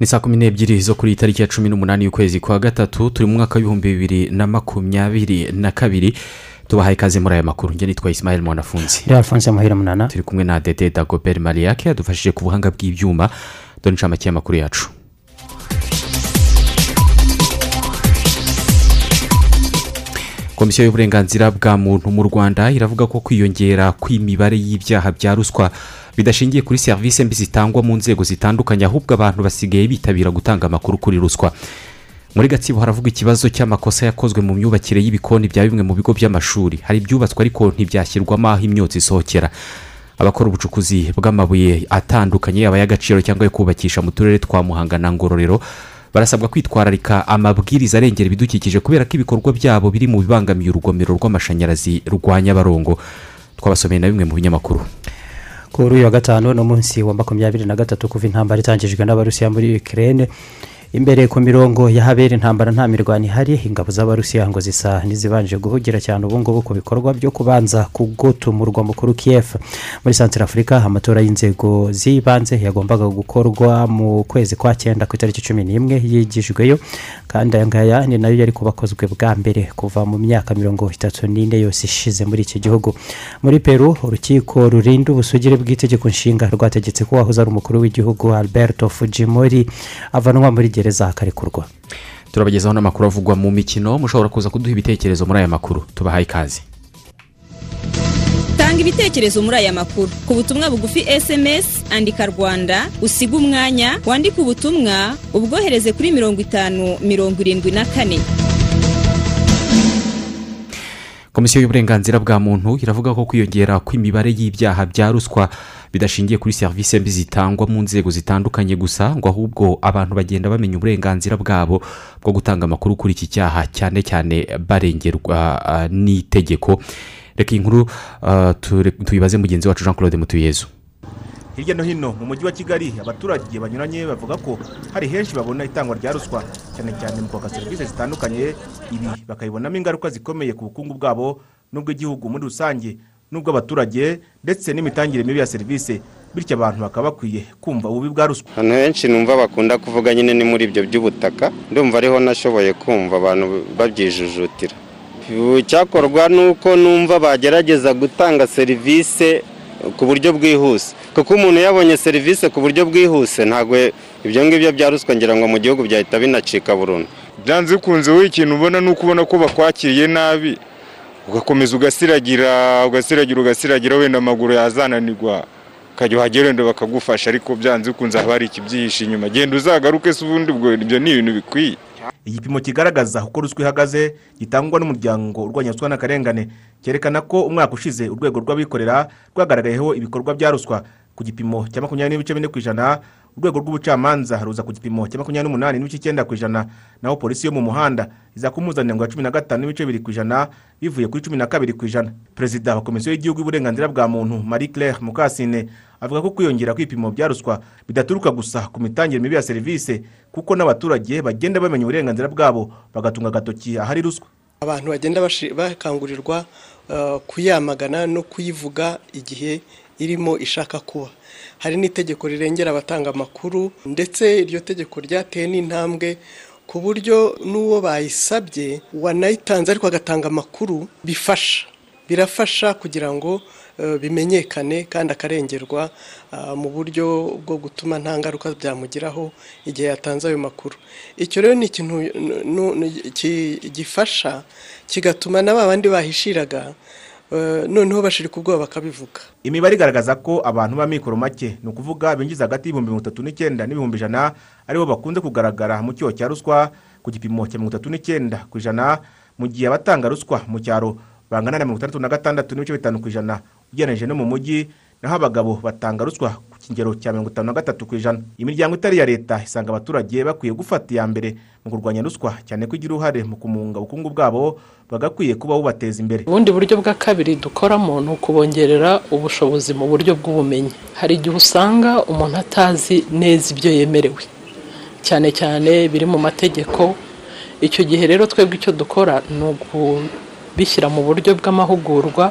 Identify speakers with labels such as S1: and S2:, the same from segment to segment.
S1: Ni saa kumi n'ebyiri zo kuri iyi tariki ya cumi n'umunani y'ukwezi kwa gatatu turi mu mwaka w'ibihumbi bibiri na makumyabiri na kabiri. Tubahaye ikaze muri aya makuru. Njye nitwa isimayeli mwanafunzi.
S2: Alphonse muhire munana.
S1: Turi kumwe na dede dagobert mariyake yadufashije ku buhanga bw'ibyuma. Dore inshamake y'amakuru yacu. Komisiyo y'uburenganzira bwa muntu mu rwanda iravuga ko kwiyongera kw'imibare y'ibyaha bya ruswa bidashingiye kuri serivisi mbi zitangwa mu nzego zitandukanye ahubwo abantu basigaye bitabira gutanga amakuru kuri ruswa. Muri gatsibo haravuga ikibazo cy'amakosa yakozwe mu myubakire y'ibikoni bya bimwe mu bigo by'amashuri. Hari ibyubatswe ariko ntibyashyirwamo aho imyotsi isohokera. Abakora ubucukuzi bw'amabuye atandukanye yaba ay'agaciro cyangwa ayo kubakisha mu turere twa muhanga na ngororero barasabwa kwitwararika amabwiriza arengera ibidukikije kubera ko ibikorwa byabo biri mu bibangamiye urugomero rw'amashanyarazi rwa nyabarongo. Twabasomeye na bimwe mu binyamakuru.
S2: Kuri uyu wa gatanu ni umunsi wa makumyabiri na gatatu kuva intambara itangijwe n'abarusiya muri ikirere imbere ku mirongo y'ahabera intambara nta mirwano ihari. Ingabo z'abarusiya ngo zisa n'izibanje guhugira cyane ubu ngubu ku bikorwa byo kubanza kugota umurwa mukuru kiev. Muri santire afurika amatora y'inzego z'ibanze yagombaga gukorwa mu kwezi kwa cyenda ku itariki cumi n'imwe yigijweyo kandi aya ngaya ni na yo yari kubakozwe bwa mbere kuva mu myaka mirongo itatu n'ine yose ishize muri iki gihugu. Muri peru urukiko rurinda ubusugire bw'itegeko nshinga rwategetse ko wahoze ari umukuru w'igihugu alberto fujimori avanwa muri gereza akarekurwa
S1: turabagezaho n'amakuru avugwa mu mikino mushobora kuza kuduha ibitekerezo muri aya makuru. Tubahaye ikaze.
S3: Tanga ibitekerezo muri aya makuru. Ku butumwa bugufi esemesi andika rwanda usiga umwanya wandike ubutumwa ubwohereze kuri mirongo itanu mirongo irindwi na kane.
S1: Komisiyo y'uburenganzira bwa muntu iravuga ko kwiyongera kw'imibare y'ibyaha bya ruswa bidashingiye kuri serivisi mbi zitangwa mu nzego zitandukanye gusa ngo ahubwo abantu bagenda bamenya uburenganzira bwabo bwo gutanga amakuru kuri iki cyaha cyane cyane barengerwa uh, n'itegeko. Reka iyi nkuru uh, tuyibaze mugenzi wacu jean claude mutuyezu
S4: hirya no hino mu mujyi wa kigali abaturage banyuranye bavuga ko hari henshi babona itangwa rya ruswa cyane cyane mu kwaka serivisi zitandukanye. Ibi bakabibonamo ingaruka zikomeye ku bukungu bwabo n'ubw'igihugu muri rusange n'ubw'abaturage ndetse n'imitangire mibi ya serivisi. Bityo abantu bakaba bakwiye kumva ububi bwa ruswa.
S5: Ahantu henshi numva bakunda kuvuga nyine ni muri ibyo by'ubutaka. Ndumva ariho nashoboye kumva abantu babyijujutira. Icyakorwa ni uko numva bagerageza gutanga serivisi ku buryo bwihuse. Kuko umuntu yabonye serivisi ku buryo bwihuse ntabwo ibyo ngibyo bya ruswa ngira ngo mu gihugu byahita binacika burundu.
S6: Byanze bikunze wowe ikintu ubona ni uko ubona ko bakwakiriye nabi ugakomeza ugasiragira ugasiragira ugasiragira wenda amaguru yazananirwa ukajya uhagera wenda bakagufasha ariko byanze bikunze haba hari ikibyihishe inyuma. Genda uzagaruke se ubundi ubwo ibyo ni ibintu bikwiye.
S4: Igipimo kigaragaza uko ruswa ihagaze gitangwa n'umuryango urwanya ruswa n'akarengane. Cyerekana ko umwaka ushize urwego rw'abikorera rwagaragayeho ibikorwa bya ruswa ku gipimo cya makumyabiri n'ibice bine ku ijana urwego rw'ubucamanza ruza ku gipimo cya makumyabiri n'umunani n'ibice icyenda ku ijana. Naho polisi yo mu muhanda iza ku mpuzandengo ya cumi na gatanu n'ibice bibiri ku ijana bivuye kuri cumi na kabiri ku ijana. Perezida wa komisiyo y'igihugu y'uburenganzira bwa muntu marie claire mukasine avuga ko kwiyongera kw'ibipimo bya ruswa bidaturuka gusa ku mitangire mibi ya serivisi kuko n'abaturage bagenda bamenya uburenganzira bwabo bagatunga agatoki ahari ruswa.
S7: Abantu bagenda bakangurirwa kuyamagana no kuyivuga igihe irimo ishaka kuba. Hari n'itegeko rirengera abatanga amakuru ndetse iryo tegeko ryateye n'intambwe ku buryo n'uwo bayisabye wanayitanze ariko agatanga amakuru bifasha. Birafasha kugira ngo bimenyekane kandi akarengerwa mu buryo bwo gutuma nta ngaruka byamugiraho igihe yatanze ayo makuru. Icyo rero ni ikintu gifasha kigatuma na ba bandi bahishiraga noneho bashirika ubwoba bakabivuga.
S4: Imibare igaragaza ko abantu b'amikoro make ni ukuvuga binjiza hagati y'ibihumbi mirongo itatu n'icyenda n'ibihumbi ijana ari bo bakunze kugaragara mu cyoho cya ruswa ku gipimo cya mirongo itatu n'icyenda ku ijana mu gihe abatanga ruswa mu cyaro bangana na mirongo itandatu na gatandatu n'ibice bitanu ku ijana ugereranyije no mu mujyi naho abagabo batanga ruswa kigero cya mirongo itanu na gatatu ku ijana. Imiryango itari iya leta isanga abaturage bakwiye gufata iya mbere mu kurwanya ruswa cyane ko igira uruhare mu kumunga ubukungu bwabo bagakwiye kuba bubateza imbere.
S8: Ubundi buryo bwa kabiri dukoramo ni ukubongerera ubushobozi mu buryo bw'ubumenyi. Hari igihe usanga umuntu atazi neza ibyo yemerewe. Cyane cyane biri mu mategeko. Icyo gihe rero twebwe icyo dukora ni ukubishyira mu buryo bw'amahugurwa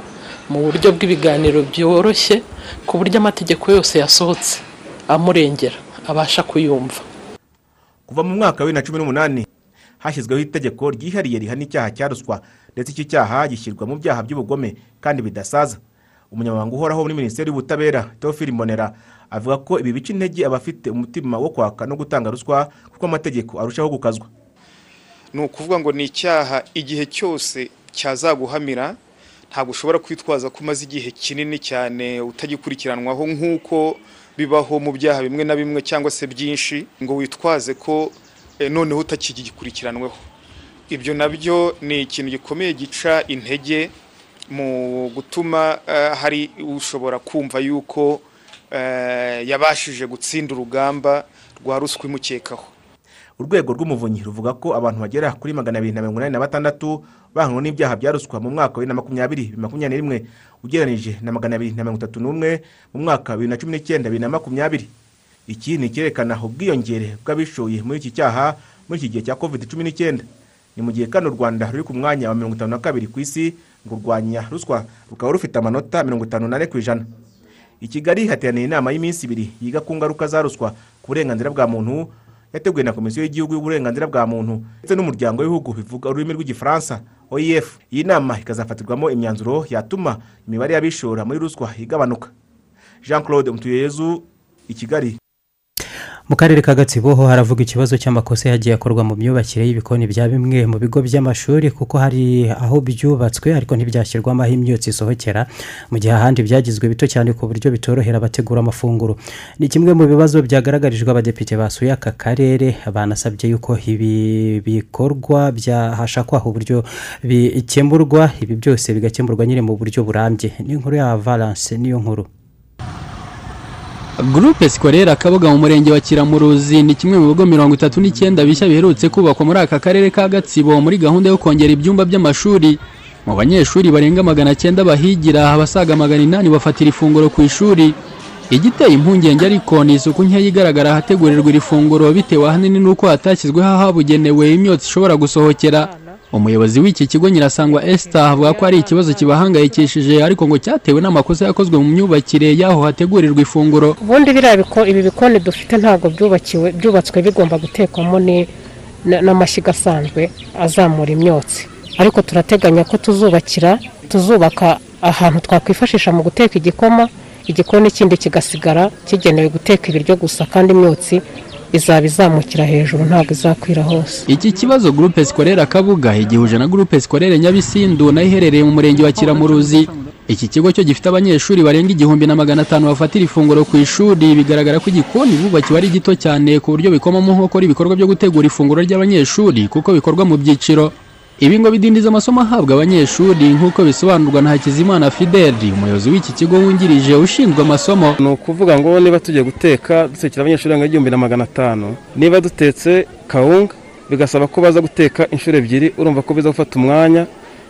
S8: mu buryo bw'ibiganiro byoroshye ku buryo amategeko yose yasohotse amurengera abasha kuyumva.
S4: Kuva mu mwaka wa bibiri na cumi n'umunani hashyizweho itegeko ryihariye rihana icyaha cya ruswa ndetse iki cyaha gishyirwa mu byaha by'ubugome kandi bidasaza. Umunyamabanga uhoraho muri minisiteri y'ubutabera teofili mbonera avuga ko ibi bica intege abafite umutima wo kwaka no gutanga ruswa kuko amategeko arushaho gukazwa.
S9: Ni ukuvuga ngo ni icyaha igihe cyose cyazaguhamira ntabwo ushobora kwitwaza ko umaze igihe kinini cyane utagikurikiranwaho nk'uko bibaho mu byaha bimwe na bimwe cyangwa se byinshi ngo witwaze ko noneho utakigikurikiranweho ibyo na byo ni ikintu gikomeye gica intege mu gutuma hari ushobora kumva yuko yabashije gutsinda urugamba rwa ruswa imukekaho.
S4: Urwego rw'umuvunyi ruvuga ko abantu bagera kuri magana abiri na mirongo inani na batandatu bahanwe n'ibyaha bya ruswa mu mwaka wa bibiri na makumyabiri makumyabiri n'imwe ugereranyije na magana abiri na mirongo itatu n'umwe mu mwaka wa bibiri na cumi n'icyenda bibiri na makumyabiri. Iki ni icyerekana ubwiyongere bw'abishoye muri iki cyaha muri iki gihe cya covid cumi n'icyenda. Ni mu gihe kandi u rwanda ruri ku mwanya wa mirongo itanu na kabiri ku isi ngo urwanya ruswa rukaba rufite amanota mirongo itanu n'ane ku ijana. I kigali hateraniye inama y'iminsi ibiri yiga ku ngaruka za ruswa ku burenganzira bwa muntu yateguwe na komisiyo y'igihugu y'uburenganzira bwa muntu ndetse n'umuryango w'ibihugu bivuga ururimi rw'igifaransa oef iyi nama ikazafatirwamo imyanzuro yatuma imibare y'abishora muri ruswa igabanuka. Jean claude mutuyezu i kigali.
S2: Mu karere ka gatsibo ho haravuga ikibazo cy'amakosa yagiye akorwa mu myubakire y'ibikoni bya bimwe mu bigo by'amashuri kuko hari aho byubatswe ariko ntibyashyirwamo aho imyotsi isohokera mu gihe ahandi byagizwe bito cyane ku buryo bitorohera abategura amafunguro. Ni kimwe mu bibazo byagaragarijwe abadepite basuye aka karere banasabye yuko ibi bikorwa byahashakwa uburyo bikemurwa ibi byose bigakemurwa nyine mu buryo burambye. Ni inkuru ya valance niyo nkuru.
S10: Gurupe sikorera kabuga mu murenge wa kiramuruzi ni kimwe mu bigo mirongo itatu n'icyenda bishya biherutse kubakwa muri aka karere ka gatsibo muri gahunda yo kongera ibyumba by'amashuri. Mu banyeshuri barenga magana cyenda bahigira abasaga magana inani bafatira ifunguro ku ishuri. Igiteye impungenge ariko ni isuku nkeya igaragara ahategurirwa iri funguro bitewe ahanini n'uko hatashyizweho ahabugenewe imyotsi ishobora gusohokera. Umuyobozi w'iki kigo nyirasangwa esita avuga ko ari ikibazo kibahangayikishije ariko ngo cyatewe n'amakosa yakozwe mu myubakire y'aho hategurirwa ifunguro.
S11: Ubundi biriya ibi bikoni dufite ntabwo byubakiwe byubatswe bigomba gutekwamo n'amashyiga asanzwe azamura imyotsi. Ariko turateganya ko tuzubakira tuzubaka ahantu twakwifashisha mu guteka igikoma igikoni kindi kigasigara kigenewe guteka ibiryo gusa kandi imyotsi izaba izamukira hejuru ntabwo izakwira hose.
S10: Iki kibazo gurupe sikorera kabuga igihuje na gurupe sikorera nyabisindu na yo iherereye mu murenge wa kiramuruzi. Iki kigo cyo gifite abanyeshuri barenga igihumbi na magana atanu bafatira ifunguro ku ishuri. Bigaragara ko igikoni bubakiwe ari gito cyane ku buryo bikomamo nkokora ibikorwa byo gutegura ifunguro ry'abanyeshuri kuko bikorwa mu byiciro. Ibi ngo bidindiza amasomo ahabwa abanyeshuri nk'uko bisobanurwa na hakizimana fideli umuyobozi w'iki kigo wungirije ushinzwe amasomo.
S12: Ni ukuvuga ngo niba tugiye guteka dutekera abanyeshuri ngo igihumbi na magana atanu. Niba dutetse kawunga bigasaba ko baza guteka inshuro ebyiri urumva ko biza gufata umwanya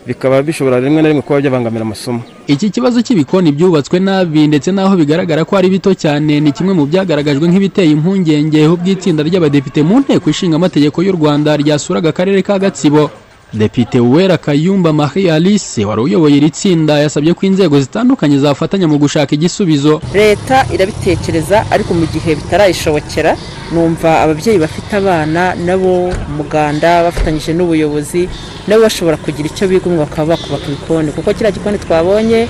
S12: bikaba bishobora rimwe na rimwe kuba byabangamira amasomo.
S10: Iki kibazo cy'ibikoni byubatswe nabi ndetse n'aho bigaragara ko ari bito cyane ni kimwe mu byagaragajwe nk'ibiteye impungenge ubw'itsinda ry'abadepite mu nteko ishinga amategeko y'u rwanda ryasuraga akarere ka gatsibo. Depite uwera kayumba marie alice wari uyoboye iri tsinda yasabye ko inzego zitandukanye zafatanya mu gushaka igisubizo.
S13: Leta irabitekereza ariko mu gihe bitarayishobokera numva ababyeyi bafite abana nabo umuganda bafatanyije n'ubuyobozi nabo bashobora kugira icyo bigomwa bakaba bakubaka ibikoni kuko kiriya gikoni twabonye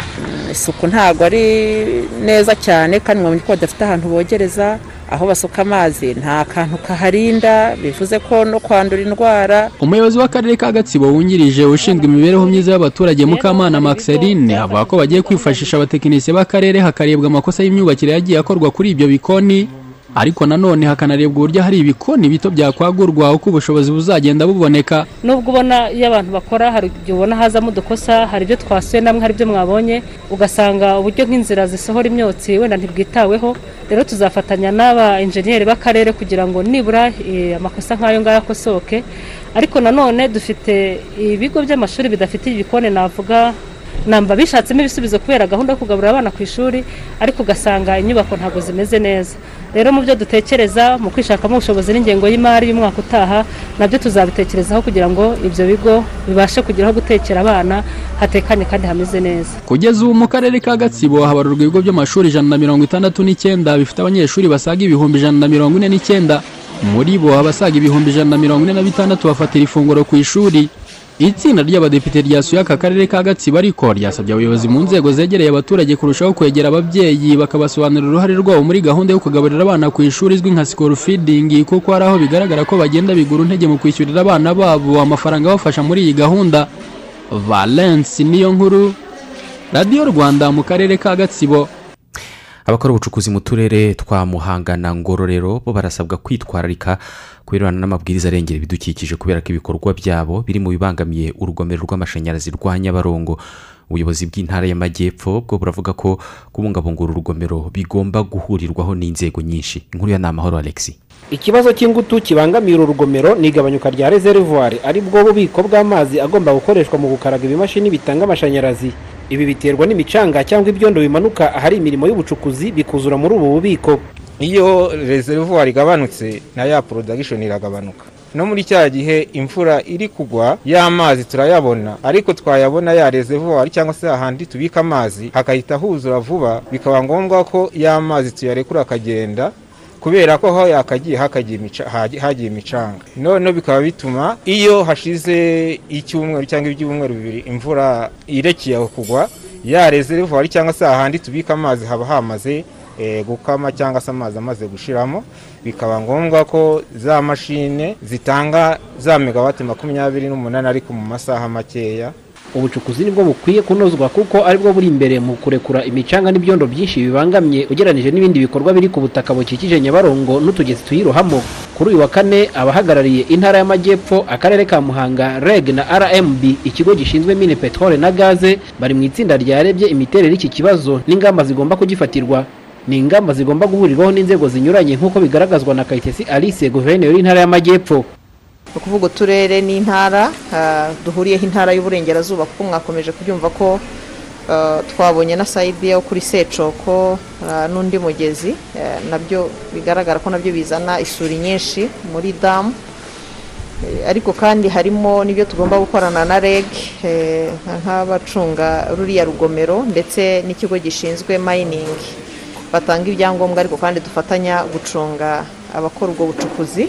S13: isuku ntabwo ari neza cyane kandi mwabonye ko badafite ahantu bogereza aho basuka amazi nta kantu kaharinda bivuze ko no kwandura indwara.
S10: Umuyobozi w'akarere ka gatsibo wungirije ushinzwe imibereho myiza y'abaturage mukamana maxeline avuga ko bagiye kwifashisha abatekinisiye b'akarere hakarebwa amakosa y'imyubakire yagiye akorwa kuri ibyo bikoni. Ariko nanone hakanarebwa uburyo hari ibikoni bito byakwagurwa uko ubushobozi buzagenda buboneka.
S14: Nubwo ubona iyo abantu bakora hari igihe ubona hazamo udukosa hari ibyo twasuye namwe hari ibyo mwabonye ugasanga uburyo nk'inzira zisohora imyotsi wenda ntibwitaweho. Rero tuzafatanya n'aba enjeniyeri b'akarere kugira ngo nibura eh, amakosa nk'ayo ngayo akosoke. Ariko nanone dufite ibigo by'amashuri bidafite ibikoni navuga namba bishatsemo ibisubizo kubera gahunda yo kugaburira abana ku ishuri ariko ugasanga inyubako ntabwo zimeze neza. Rero mu byo dutekereza mu kwishakamo ubushobozi n'ingengo y'imari y'umwaka utaha na byo tuzabitekerezaho kugira ngo ibyo bigo bibashe kugira aho gutekera abana hatekanye kandi hameze neza.
S10: Kugeza ubu mu karere ka gatsibo habarurwa ibigo by'amashuri ijana na mirongo itandatu n'icyenda bifite abanyeshuri basaga ibihumbi ijana na mirongo ine n'icyenda. Muri bo abasaga ibihumbi ijana na mirongo ine na bitandatu bafatira ifunguro ku ishuri. Itsinda ry'abadepite ryasuye aka karere ka gatsibo ariko ryasabye abayobozi mu nzego zegereye abaturage kurushaho kwegera ababyeyi bakabasobanurira uruhare rwabo muri gahunda yo kugaburira abana ku ishuri izwi nka sikoro fidingi kuko hari aho bigaragara ko bagenda bigura intege mu kwishyurira abana babo amafaranga abafasha muri iyi gahunda. Valence niyo nkuru radiyo rwanda mu karere ka gatsibo.
S1: Abakora ubucukuzi mu turere twa muhanga na ngororero bo barasabwa kwitwararika ku birebana n'amabwiriza arengera ibidukikije kubera ko ibikorwa byabo biri mu bibangamiye urugomero rw'amashanyarazi rwa nyabarongo. Ubuyobozi bw'intara y'amajyepfo bwo buravuga ko kubungabunga uru rugomero bigomba guhurirwaho n'inzego nyinshi. Inkuru ya ni amahoro alexi
S15: ikibazo cy'ingutu kibangamiye uru rugomero ni igabanyuka rya reservoir ari bwo bubiko bw'amazi agomba gukoreshwa mu gukaraga ibimashini bitanga amashanyarazi. Ibi biterwa n'imicanga cyangwa ibyondo bimanuka ahari imirimo y'ubucukuzi bikuzura muri ubu bubiko.
S16: Iyo reservoir igabanutse na ya production iragabanuka. No muri cya gihe imvura iri kugwa y'amazi turayabona. Ariko twayabona ya reservoir cyangwa se ahandi tubika amazi hakahita huzura vuba bikaba ngombwa ko ya mazi tuyarekura akagenda kubera ko aho yakagiye hagiye imicanga. Noneho bikaba bituma iyo hashize icyumweru cyangwa ibyumweru bibiri imvura irekeye kugwa ya reservoir cyangwa se ahandi tubika amazi haba hamaze gukama cyangwa se amazi amaze gushiramo bikaba ngombwa ko za mashine zitanga za megawati makumyabiri n'umunani ariko mu masaha makeya.
S15: Ubucukuzi ni bwo bukwiye kunozwa kuko ari bwo buri imbere mu kurekura imicanga n'ibyondo byinshi bibangamye ugereranyije n'ibindi bikorwa biri ku butaka bukikije nyabarongo n'utugezi tuyirohamo kuri uyu wa kane abahagarariye intara y'amajyepfo akarere ka muhanga reg na rmb ikigo gishinzwe mine peteroli na gaze bari mu itsinda ryarebye imiterere y'iki kibazo n'ingamba zigomba kugifatirwa. Ni ingamba zigomba guhurirwaho n'inzego zinyuranye nk'uko bigaragazwa na kayitesi alice guverineri w'intara y'amajyepfo.
S17: Ni ukuvuga uturere n'intara duhuriyeho intara y'uburengerazuba kuko mwakomeje kubyumva ko twabonye na sayidi yo kuri secoko n'undi mugezi na byo bigaragara ko na byo bizana isuri nyinshi muri damu ariko kandi harimo n'ibyo tugomba gukorana na reg nk'abacunga ruriya rugomero ndetse n'ikigo gishinzwe mayiningi batanga ibyangombwa ariko kandi dufatanya gucunga abakora ubwo bucukuzi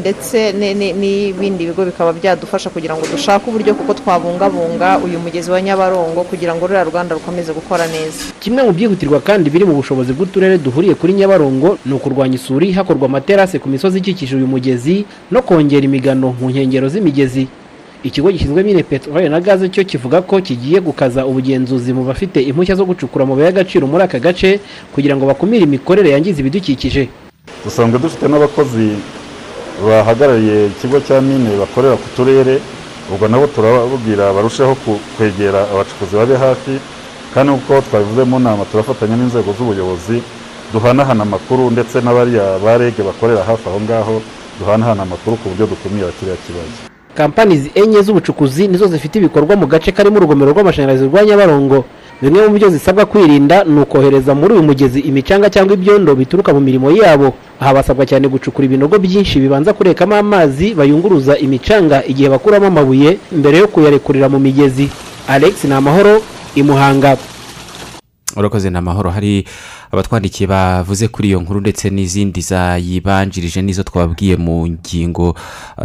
S17: ndetse n'ibindi bigo bikaba byadufasha kugira ngo dushake uburyo kuko twabungabunga uyu mugezi wa nyabarongo kugira ngo ruriya rwanda rukomeze gukora neza.
S15: Kimwe mu byihutirwa kandi biri mu bushobozi bw'uturere duhuriye kuri nyabarongo ni ukurwanya isuri hakorwa amaterasi ku misozi ikikije uyu mugezi no kongera imigano mu nkengero z'imigezi. Ikigo gishinzwe mine peteroli na gaze cyo kivuga ko kigiye gukaza ubugenzuzi mu bafite impushya zo gucukura amabuye y'agaciro muri aka gace kugira ngo bakumire imikorere yangiza ibidukikije.
S18: Dusanzwe dufite n'abakozi bahagarariye ikigo cya mine bakorera ku turere ubwo nabo turababwira barusheho kwegera abacukuzi babe hafi kandi nk'uko twabivuze mu nama turafatanya n'inzego z'ubuyobozi duhanahana amakuru ndetse n'abariya ba rege bakorera hafi aho ngaho duhanahana amakuru ku buryo dukumira kiriya kibazo.
S15: Kampani enye z'ubucukuzi nizo zifite ibikorwa mu gace karimo urugomero rw'amashanyarazi rwa nyabarongo. Bimwe mu byo zisabwa kwirinda ni ukohereza muri uyu mugezi imicanga cyangwa ibyondo bituruka mu mirimo yabo. Aha basabwa cyane gucukura ibinogo byinshi bibanza kurekamo amazi bayunguruza imicanga igihe bakuramo amabuye mbere yo kuyarekurira mu migezi. Alex ni amahoro imuhanga
S1: urakoze ni amahoro hari abatwandikiye bavuze kuri iyo nkuru ndetse n'izindi zayibanjirije n'izo twababwiye mu ngingo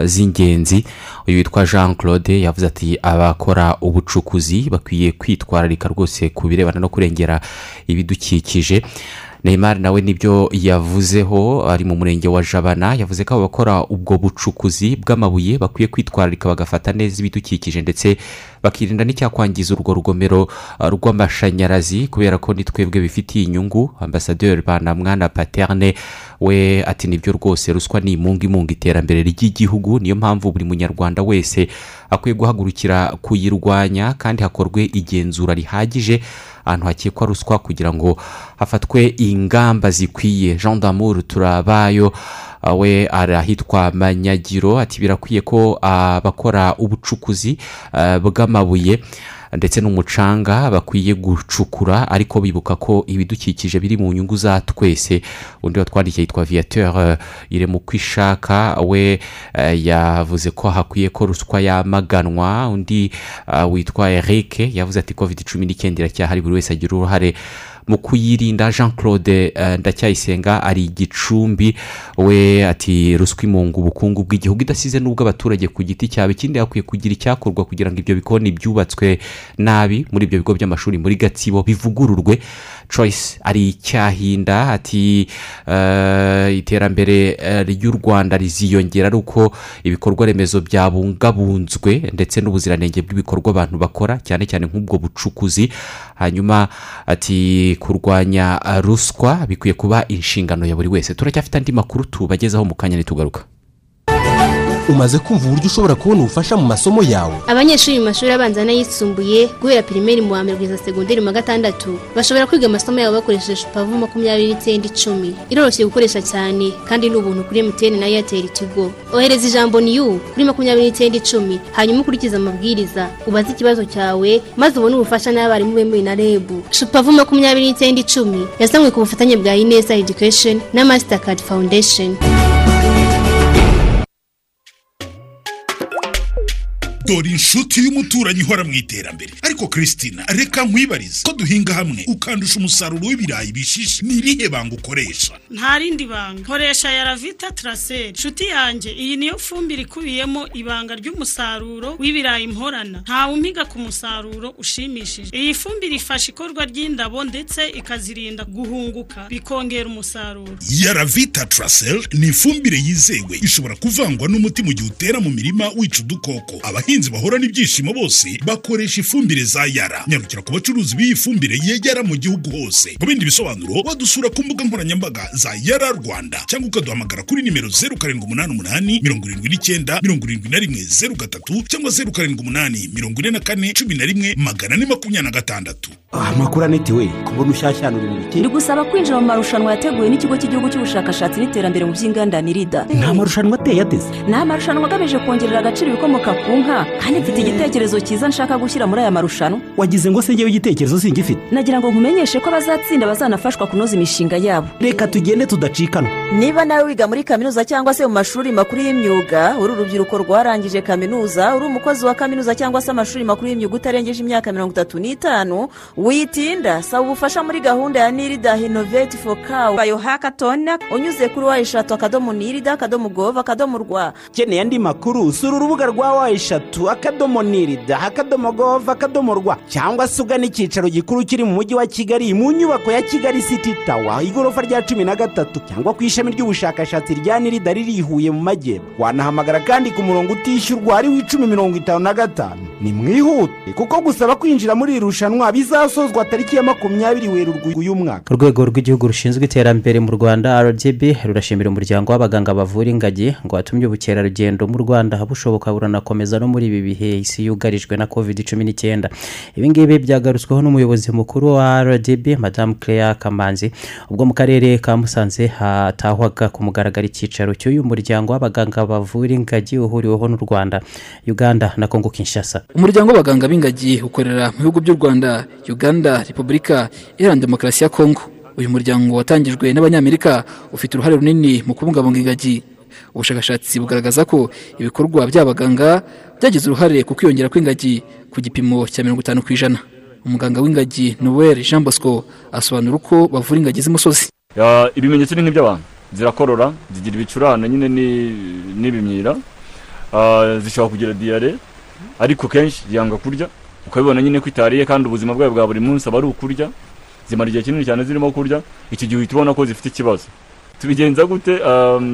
S1: z'ingenzi. Uyu witwa jean claude yavuze ati abakora ubucukuzi bakwiye kwitwararika rwose ku birebana no kurengera ibidukikije. Neymar nawe ni byo yavuzeho ari mu murenge wa jabana yavuze ko abakora ubwo bucukuzi bw'amabuye bakwiye kwitwararika bagafata neza ibidukikije ndetse bakirinda n'icyakwangiza urwo rugomero uh, rw'amashanyarazi kubera ko ni twebwe bifitiye inyungu. Ambasaderi banamwana paterne we ati ni byo rwose ruswa ni imunga imunga iterambere ry'igihugu. Niyo mpamvu buri munyarwanda wese akwiye guhagurukira kuyirwanya kandi hakorwe igenzura rihagije ahantu hakekwa ruswa kugira ngo hafatwe ingamba zikwiye. Jean d'amour turabayo uh, we ari ahitwa manyagiro ati birakwiye ko abakora ubucukuzi uh, bw'amabuye. Ndetse n'umucanga bakwiye gucukura ariko bibuka ko ibidukikije biri mu nyungu za twese. Undi watwandikiye yitwa viateur ire mu kwishaka we eh, yavuze ko hakwiye ko ruswa yamaganwa. Undi uh, witwa eric yavuze ati covid cumi n'icyenda iracyahari buri wese agira uruhare mu kuyirinda jean claude uh, ndacyayisenga ari igicumbi. We ati ruswa imunga ubukungu bw'igihugu idasize n'ubw'abaturage ku giti cyabo. Ikindi hakwiye kugira icyakorwa kugira ngo ibyo bikoni byubatswe nabi muri ibyo bigo by'amashuri muri gatsibo bivugururwe. Choice ari icyahinda ati uh, iterambere uh, ry'u rwanda riziyongera ari uko ibikorwa remezo byabungabunzwe ndetse n'ubuziranenge bw'ibikorwa abantu bakora cyane cyane nk'ubwo bucukuzi. Hanyuma ati kurwanya uh, ruswa bikwiye kuba inshingano ya buri wese. Turacyafite andi makuru tubagezaho mu kanya nitugaruka
S19: umaze kumva uburyo ushobora kubona ubufasha mu masomo yawe.
S20: Abanyeshuri mu mashuri abanza n'ayisumbuye guhera pirimeri mu wa mbere kugeza segonderi mu wa gatandatu bashobora kwiga amasomo yabo bakoresheje shupavu makumyabiri n'icyenda icumi. Iroroshye gukoresha cyane kandi ni ubuntu kuri emutiyeni na eyateri tigo. Ohereza ijambo niyu kuri makumyabiri n'icyenda icumi. Hanyuma ukurikize amabwiriza ubaze ikibazo cyawe maze ubone ubufasha n'abarimu bemewe na rebu shupavu makumyabiri n'icyenda icumi yasanzwe ku bufatanye bwa ineza edikesheni na masitakadi fawundesheni
S21: dore inshuti y'umuturanyi ihora mu iterambere. Ariko christina reka nkwibarize ko duhinga hamwe? Ukandusha umusaruro w'ibirayi bishishe. Ni irihe banga ukoresha?
S22: Nta rindi banga. Nkoresha yaravita taraseri inshuti yanjye iyi niyo fumbire ikubiyemo ibanga ry'umusaruro w'ibirayi mporana ntawe umpiga ku musaruro ushimishije. Iyi fumbire ifasha ikorwa ry'indabo ndetse ikazirinda guhunguka bikongera umusaruro.
S21: Yaravita taraseri ni ifumbire yizewe. Ishobora kuvangwa n'umuti mu gihe utera mu mirima wica udukoko. Abahinzi bahorana ibyishimo bose bakoresha ifumbire za yara. Nyarukira ku bacuruzi b'iyi fumbire yegera mu gihugu hose. Mu bindi bisobanuro wadusura ku mbuga nkoranyambaga za yara rwanda cyangwa ukaduhamagara kuri nimero zeru karindwi umunani umunani mirongo irindwi n'icyenda mirongo irindwi na rimwe zeru gatatu cyangwa zeru karindwi umunani mirongo ine na kane cumi na rimwe magana ane makumyabiri na gatandatu.
S19: Amakuru anitiwe kubona ushyashyanura ibintu
S23: ndi gusaba kwinjira mu marushanwa yateguwe n'ikigo cy'igihugu cy'ubushakashatsi n'iterambere mu by'inganda nirida
S19: nta marushanwa ateye ateze.
S23: Ni amarushanwa agamije kongerera agaciro ibikomoka ku nka. Kandi mfite igitekerezo cyiza nshaka gushyira muri aya marushanwa.
S19: Wagize ngo se ngewe igitekerezo singifite
S23: nagira ngo nkumenyeshe ko abazatsinda bazanafashwa kunoza imishinga yabo.
S19: Reka tugende tudacikanwa
S23: niba nawe wiga muri kaminuza cyangwa se mu mashuri makuru y'imyuga uri urubyiruko rwarangije kaminuza uri umukozi wa kaminuza cyangwa se amashuri makuru y'imyuga utarengeje imyaka mirongo itatu n'itanu witinda saba ubufasha muri gahunda ya nirida inoveti foru kawu bayo hakatoni unyuze kuri wa eshatu akadomo nirida akadomo gova akadomo rwa.
S19: Ukeneye andi makuru sura urubuga rwa wa eshatu akadomo nirida akadomo gova akadomo rwa cyangwa se ugana icyicaro gikuru kiri mu mujyi wa kigali mu nyubako ya kigali siti tawa igorofa rya cumi na gatatu cyangwa ku ishami ry'ubushakashatsi rya nirida riri i huye mu majyepfo. Wanahamagara kandi ku murongo utishyurwa ari w'icumi mirongo itanu na gatanu. Ni mwihute kuko gusaba kwinjira muri iri rushanwa bizasozwa tariki ya makumyabiri werurwe uyu mwaka.
S2: Urwego rw'igihugu rushinzwe iterambere mu rwanda rgb rurashimira umuryango w'abaganga bavura ingagi ngo watumye ubukerarugendo mu rwanda bushoboka buranakomeza no muri ibi bihe isi yugarijwe na covid cumi n'icyenda ibi ngibi byagarutsweho n'umuyobozi mukuru wa rgb madamu claire kamanzi. Ubwo mu karere ka musanze hatahwaga ku mugaragaro icyicaro cy'uyu muryango w'abaganga bavura ingagi uhuriweho n'u rwanda uganda na kongo kinshasa.
S24: Umuryango w'abaganga b'ingagi ukorera mu bihugu by'u rwanda uganda repubulika iharanira demokarasi ya kongo uyu muryango watangijwe n'abanyamerika ufite uruhare runini mu kubungabunga ingagi. Ubushakashatsi bugaragaza ko ibikorwa by'abaganga byagize uruhare ku kwiyongera kw'ingagi ku gipimo cya mirongo itanu ku ijana. Umuganga w'ingagi noel jean bosco asobanura uko bavura ingagi z'imusozi
S25: ibimenyetso ni nk'iby'abantu. Zirakorora zigira ibicurane nyine n'ibimyira. Zishobora kugira diyare ariko kenshi yanga kurya. Ukabibona nyine ko itariye kandi ubuzima bwayo bwa buri munsi aba ari ukurya. Zimara igihe kinini cyane zirimo kurya. Iki gihe uhita ubona ko zifite ikibazo. Tubigenza gute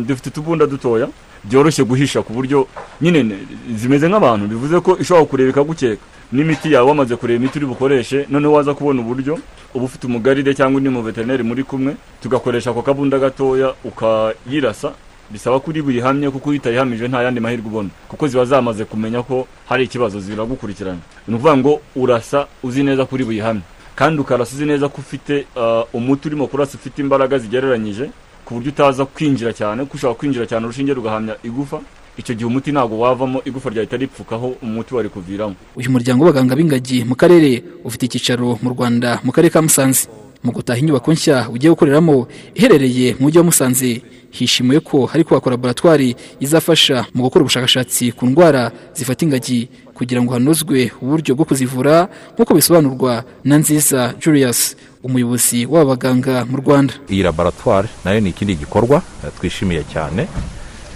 S25: dufite utubunda dutoya byoroshye guhisha ku buryo nyine ne- zimeze nk'abantu. Bivuze ko ishobora kureba ikagukeka n'imiti yawe wamaze kureba imiti uri bukoreshe noneho waza kubona uburyo uba ufite umugaride cyangwa undi mu veterineri muri kumwe tugakoresha ako kabunda gatoya ukayirasa. Bisaba ko uri buyihamye kuko iyo utayihamije nta yandi mahirwe ubona. Kuko ziba zamaze kumenya ko hari ikibazo ziragukurikirana. Ni ukuvuga ngo urasa uzi neza ko uri buyihamye. Kandi ukarasa uzi neza ko ufite uh, umuti urimo kurasa ufite imbaraga zigereranyije ku buryo utaza kwinjira cyane kuko ushobora kwinjira cyane urushinge rugahamya igufa icyo gihe umuti ntabwo wavamo igufa ryahita ripfukaho umuti wari kuviramo.
S24: Uyu muryango w'abaganga b'ingagi mu karere ufite icyicaro mu rwanda mu karere ka musanze. Mu gutaha inyubako nshya ugiye gukoreramo iherereye mu mujyi wa musanze. Hishimiwe ko hari kubakwa laboratwari izafasha mu gukora ubushakashatsi ku ndwara zifata ingagi kugira ngo hanozwe uburyo bwo kuzivura nk'uko bisobanurwa na nziza julius umuyobozi w'aba baganga mu rwanda.
S26: Iyi laboratwari na yo ni ikindi gikorwa eh, twishimiye cyane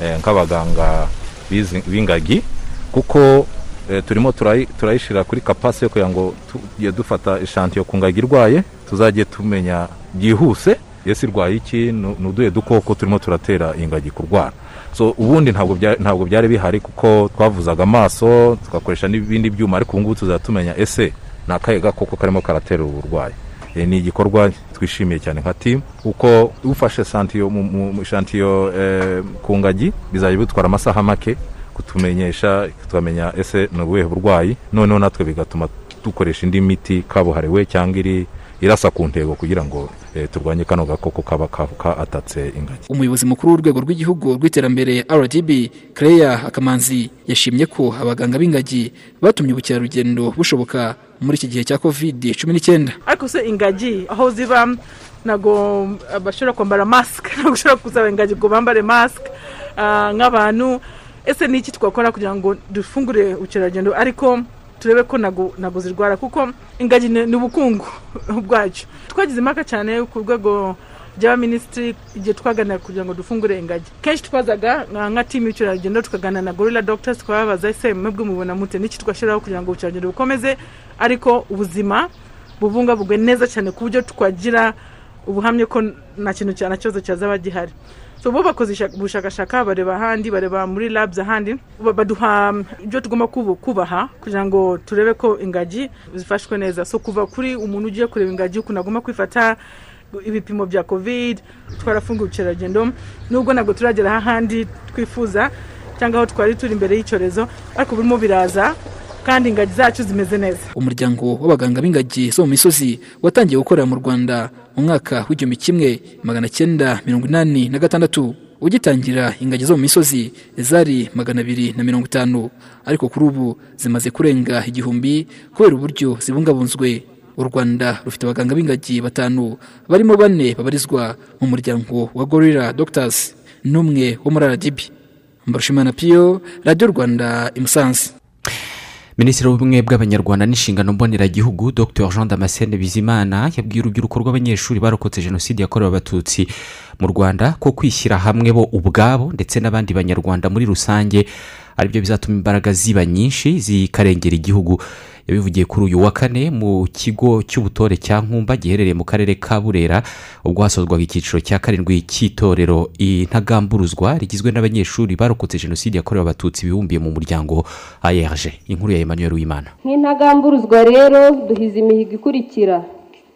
S26: eh, nk'abaganga b'ingagi kuko eh, turimo turayi- turayishyira kuri kapasi yo kugira ngo tujye dufata ishantiyo ku ngagi irwaye tuzajye tumenya byihuse ese irwaye iki? Ni uduhe dukoko turimo turatera ingagi kurwara. So ubundi ntabwo bya- ntabwo byari bihari kuko twavuzaga amaso tugakoresha n'ibindi byuma ariko ubu ngubu tuzajya tumenya ese ni akahe gakoko karimo karatera ubu burwayi ni igikorwa twishimiye cyane nka timu kuko ufashe santiyo mu- mu mu shantiyo eh, ku ngagi bizajya bitwara amasaha make kutumenyesha tukamenya ese ni ubuhe burwayi. Noneho natwe bigatuma dukoresha indi miti kabuhariwe cyangwa iri irasa ku ntego kugira ngo eh, turwanye kano gakoko kaba ka- katatse ingagi.
S24: Umuyobozi mukuru w'urwego rw'igihugu rw'iterambere rdb claire akamanzi yashimye ko abaganga b'ingagi batumye ubukerarugendo bushoboka muri iki gihe cya covid cumi n'icyenda.
S27: Ariko se ingagi aho ziba ntabwo bashobora kwambara masike ntabwo ushobora kuzaba ingagi ngo bambare masike ah, nk'abantu. Ese ni iki twakora kugira ngo dufungure ubukerarugendo? Ariko turebe ko ntabwo zirwara kuko ingagi ni ubukungu bwacu. Twagize impaka cyane ku rwego ry'abaminisitiri igihe twaganira kugira ngo dufungure ingagi. Kenshi twazaga nka timu y'ubukerarugendo tukaganira na gorilla doctors twababaza ese mwebwe mubona mute? N'iki twashyiraho kugira ngo ubukerarugendo bukomeze? Ariko ubuzima bubungabungwe neza cyane ku buryo twagira ubuhamya ko nta kintu cya na kibazo cyazaba gihari. So bo bakoze ubushakashaka bareba ahandi bareba muri labs ahandi ba- baduha um, ibyo tugomba kubaha kugira ngo turebe ko ingagi zifashwe neza. So kuva kuri umuntu ugiye kureba ingagi ukuntu agomba kwifata ibipimo bya covid twarafunga ubukerarugendo nubwo ntabwo turagera ahandi twifuza cyangwa aho twari turi imbere y'icyorezo ariko birimo biraza kandi ingagi zacu zimeze neza.
S24: Umuryango w'abaganga b'ingagi zo mu misozi watangiye gukorera mu rwanda mu mwaka w'igihumbi kimwe magana cyenda mirongo inani na gatandatu ugitangira ingagi zo mu misozi zari magana abiri na mirongo itanu. Ariko kuri ubu zimaze kurenga igihumbi kubera uburyo zibungabunzwe. U rwanda rufite abaganga b'ingagi batanu barimo bane babarizwa mu muryango wa gorilla doctors n'umwe wo muri rdb mbarushimana piyo radiyo rwanda i musanze.
S1: Minisitiri w'ubumwe bw'abanyarwanda n'inshingano mboneragihugu dr. Jean damascene bizimana yabwiye urubyiruko rw'abanyeshuri barokotse jenoside yakorewe abatutsi mu rwanda ko kwishyira hamwe bo ubwabo ndetse n'abandi banyarwanda muri rusange ari byo bizatuma imbaraga ziba nyinshi zikarengera igihugu. Yabivugiye kuri uyu wa kane mu kigo cy'ubutore cya nkumba giherereye mu karere ka burera ubwo hasozwaga icyiciro cya karindwi cy'itorero. Intagamburuzwa rigizwe n'abanyeshuri barokotse jenoside yakorewe abatutsi bibumbiye mu muryango ARG inkuru ya Emmanuel Wimana
S9: nk'intagamburuzwa rero duhize imihigo ikurikira.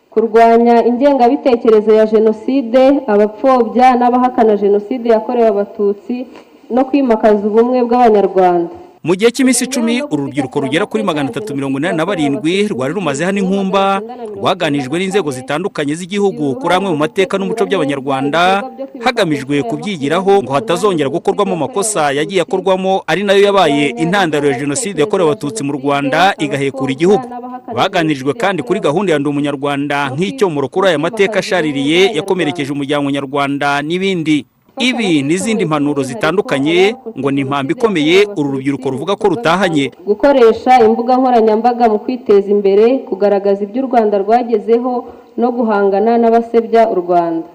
S9: Kurwanya ingengabitekerezo ya jenoside abapfobya n'abahakana jenoside yakorewe abatutsi no kwimakaza ubumwe bw'abanyarwanda.
S28: Mu gihe cy'iminsi icumi uru rubyiruko rugera kuri magana atatu mirongo inani na barindwi rwari rumaze hano inkumba rwaganijwe n'inzego zitandukanye z'igihugu kuri amwe mu mateka n'umuco by'abanyarwanda hagamijwe kubyigiraho ngo hatazongera gukorwamo amakosa yagiye akorwamo ari na yo yabaye intandaro ya jenoside yakorewe abatutsi mu rwanda igahekura igihugu. Baganirijwe kandi kuri gahunda ya ndi umunyarwanda nk'icyomoro kuri aya mateka ashaririye yakomerekeje umuryango nyarwanda n'ibindi. Ibi n'izindi mpanuro zitandukanye ngo ni impamvu ikomeye uru rubyiruko ruvuga ko rutahanye.
S9: Gukoresha imbuga nkoranyambaga mu kwiteza imbere kugaragaza ibyo u rwanda rwagezeho no guhangana n'abasebya u rwanda.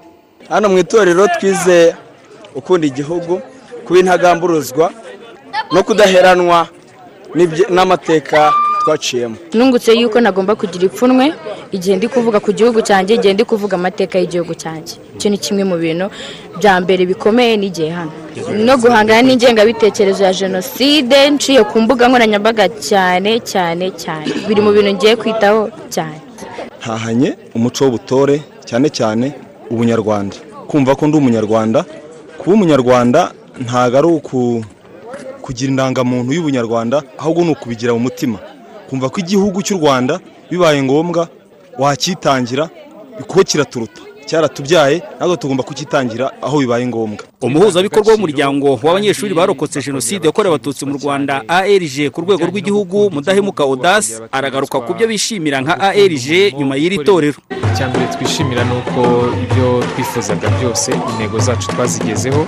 S29: Hano mu itorero twize ukunda igihugu kuba intagamburuzwa no kudaheranwa n'amateka
S30: twaciyemo.
S31: Nungutse yuko nagomba kugira ipfunwe igihe ndi kuvuga ku gihugu cyanjye igihe ndi kuvuga amateka y'igihugu cyanjye. Icyo ni kimwe mu bintu bya mbere bikomeye n'igihe hano. No guhangana n'ingengabitekerezo ya jenoside nciye ku mbuga nkoranyambaga cyane cyane cyane. Biri mu bintu ngiye kwitaho cyane.
S30: Ntahanye umuco w'ubutore cyane cyane ubunyarwanda. Kumva ko ndi umunyarwanda kuba umunyarwanda ntabwo ari uku kugira indangamuntu y'ubunyarwanda ahubwo ni ukubigira mu mutima. Kumva ko igihugu cy'u rwanda bibaye ngombwa wakitangira kuko kiraturuta. Cyaratubyaye natwe tugomba kukitangira aho bibaye ngombwa.
S28: Umuhuzabikorwa w'umuryango w'abanyeshuri barokotse jenoside yakorewe abatutsi mu rwanda arg ku rwego rw'igihugu mudahemuka odasi aragaruka ku byo bishimira nka arg nyuma y'iri torero.
S32: Icya mbere twishimira ni uko ibyo twifuzaga byose intego zacu twazigezeho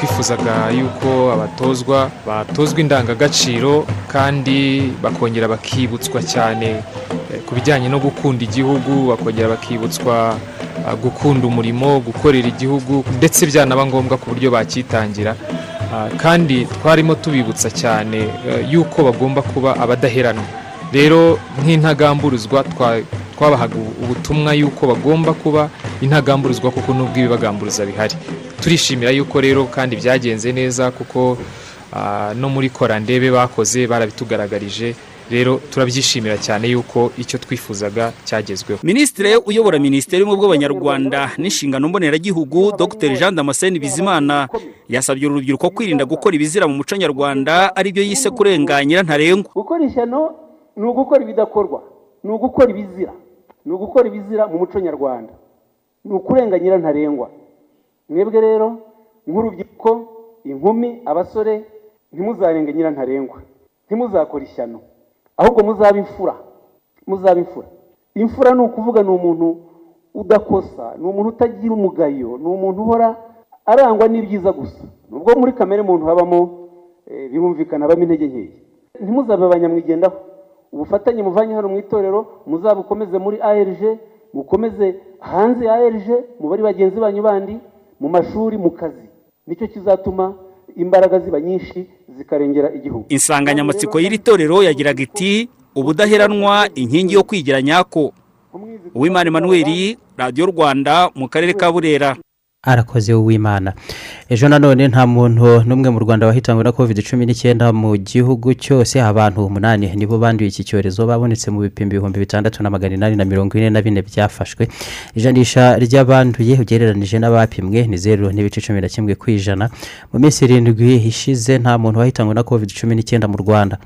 S32: twifuzaga yuko abatozwa batozwa indangagaciro kandi bakongera bakibutswa cyane. Eh, ku bijyanye no gukunda igihugu bakongera bakibutswa ah, gukunda umurimo gukorera igihugu ndetse byanaba ngombwa ku buryo bakitangira. Ah, kandi twarimo tubibutsa cyane eh, yuko bagomba kuba abadaheranwa. Rero nk'intagamburuzwa twa- twabahaga ubu- ubutumwa yuko bagomba kuba intagamburuzwa kuko n'ubwo ibibagamburuza bihari. Turishimira yuko rero kandi byagenze neza kuko ah, no muri korandebe bakoze barabitugaragarije. Rero turabyishimira cyane yuko icyo twifuzaga cyagezweho.
S28: Minisitiri uyobora minisiteri y'ubumwe bw'abanyarwanda n'inshingano mboneragihugu dr. Jean damascene bizimana yasabye uru rubyiruko kwirinda gukora ibizira mu muco nyarwanda ari byo yise kurenganyira ntarengwa
S33: gukora ishyano ni ugukora ibidakorwa ni ugukora ibizira. Ni ugukora ibizira mu muco nyarwanda. Ni ukurenganyira ntarengwa. Mwebwe rero nk'urubyiruko inkumi abasore ntimuzarenge nyirantarengwa. Ntimuzakore ishyano. Ahubwo muzabe imfura. Muzabe imfura. Imfura ni ukuvuga ni umuntu udakosa ni umuntu utagira umugayo ni umuntu uhora arangwa n'ibyiza gusa. Nubwo muri kamere muntu habamo eh, birumvikana habamo intege nkeya ntimuzabe abanyamwigendaho ubufatanye muvanye hano mu itorero muzabukomeze muri ARG mukomeze hanze ya ARG mu bari bagenzi banyu bandi mu mashuri mu kazi. Nicyo kizatuma imbaraga ziba nyinshi zikarengera igihugu.
S28: Insanganyamatsiko y'iri torero yagiraga iti ubudaheranwa inkingi yo kwigira nyako. Uwimana emmanuel radiyo rwanda mu karere ka burera.
S2: Arakoze uwimana. Ejo nanone nta muntu n'umwe mu rwanda wahitanywe na covid cumi n'icyenda mu gihugu cyose. Abantu umunani nibo banduye iki cyorezo babonetse mu bipimo ibihumbi bitandatu na magana inani na mirongo ine na bine byafashwe. Ijanisha ry'abanduye ugereranije n'abapimwe ni zeru n'ibice cumi na kimwe ku ijana. Mu minsi irindwi ishize nta muntu wahitanywe na covid cumi n'icyenda mu rwanda.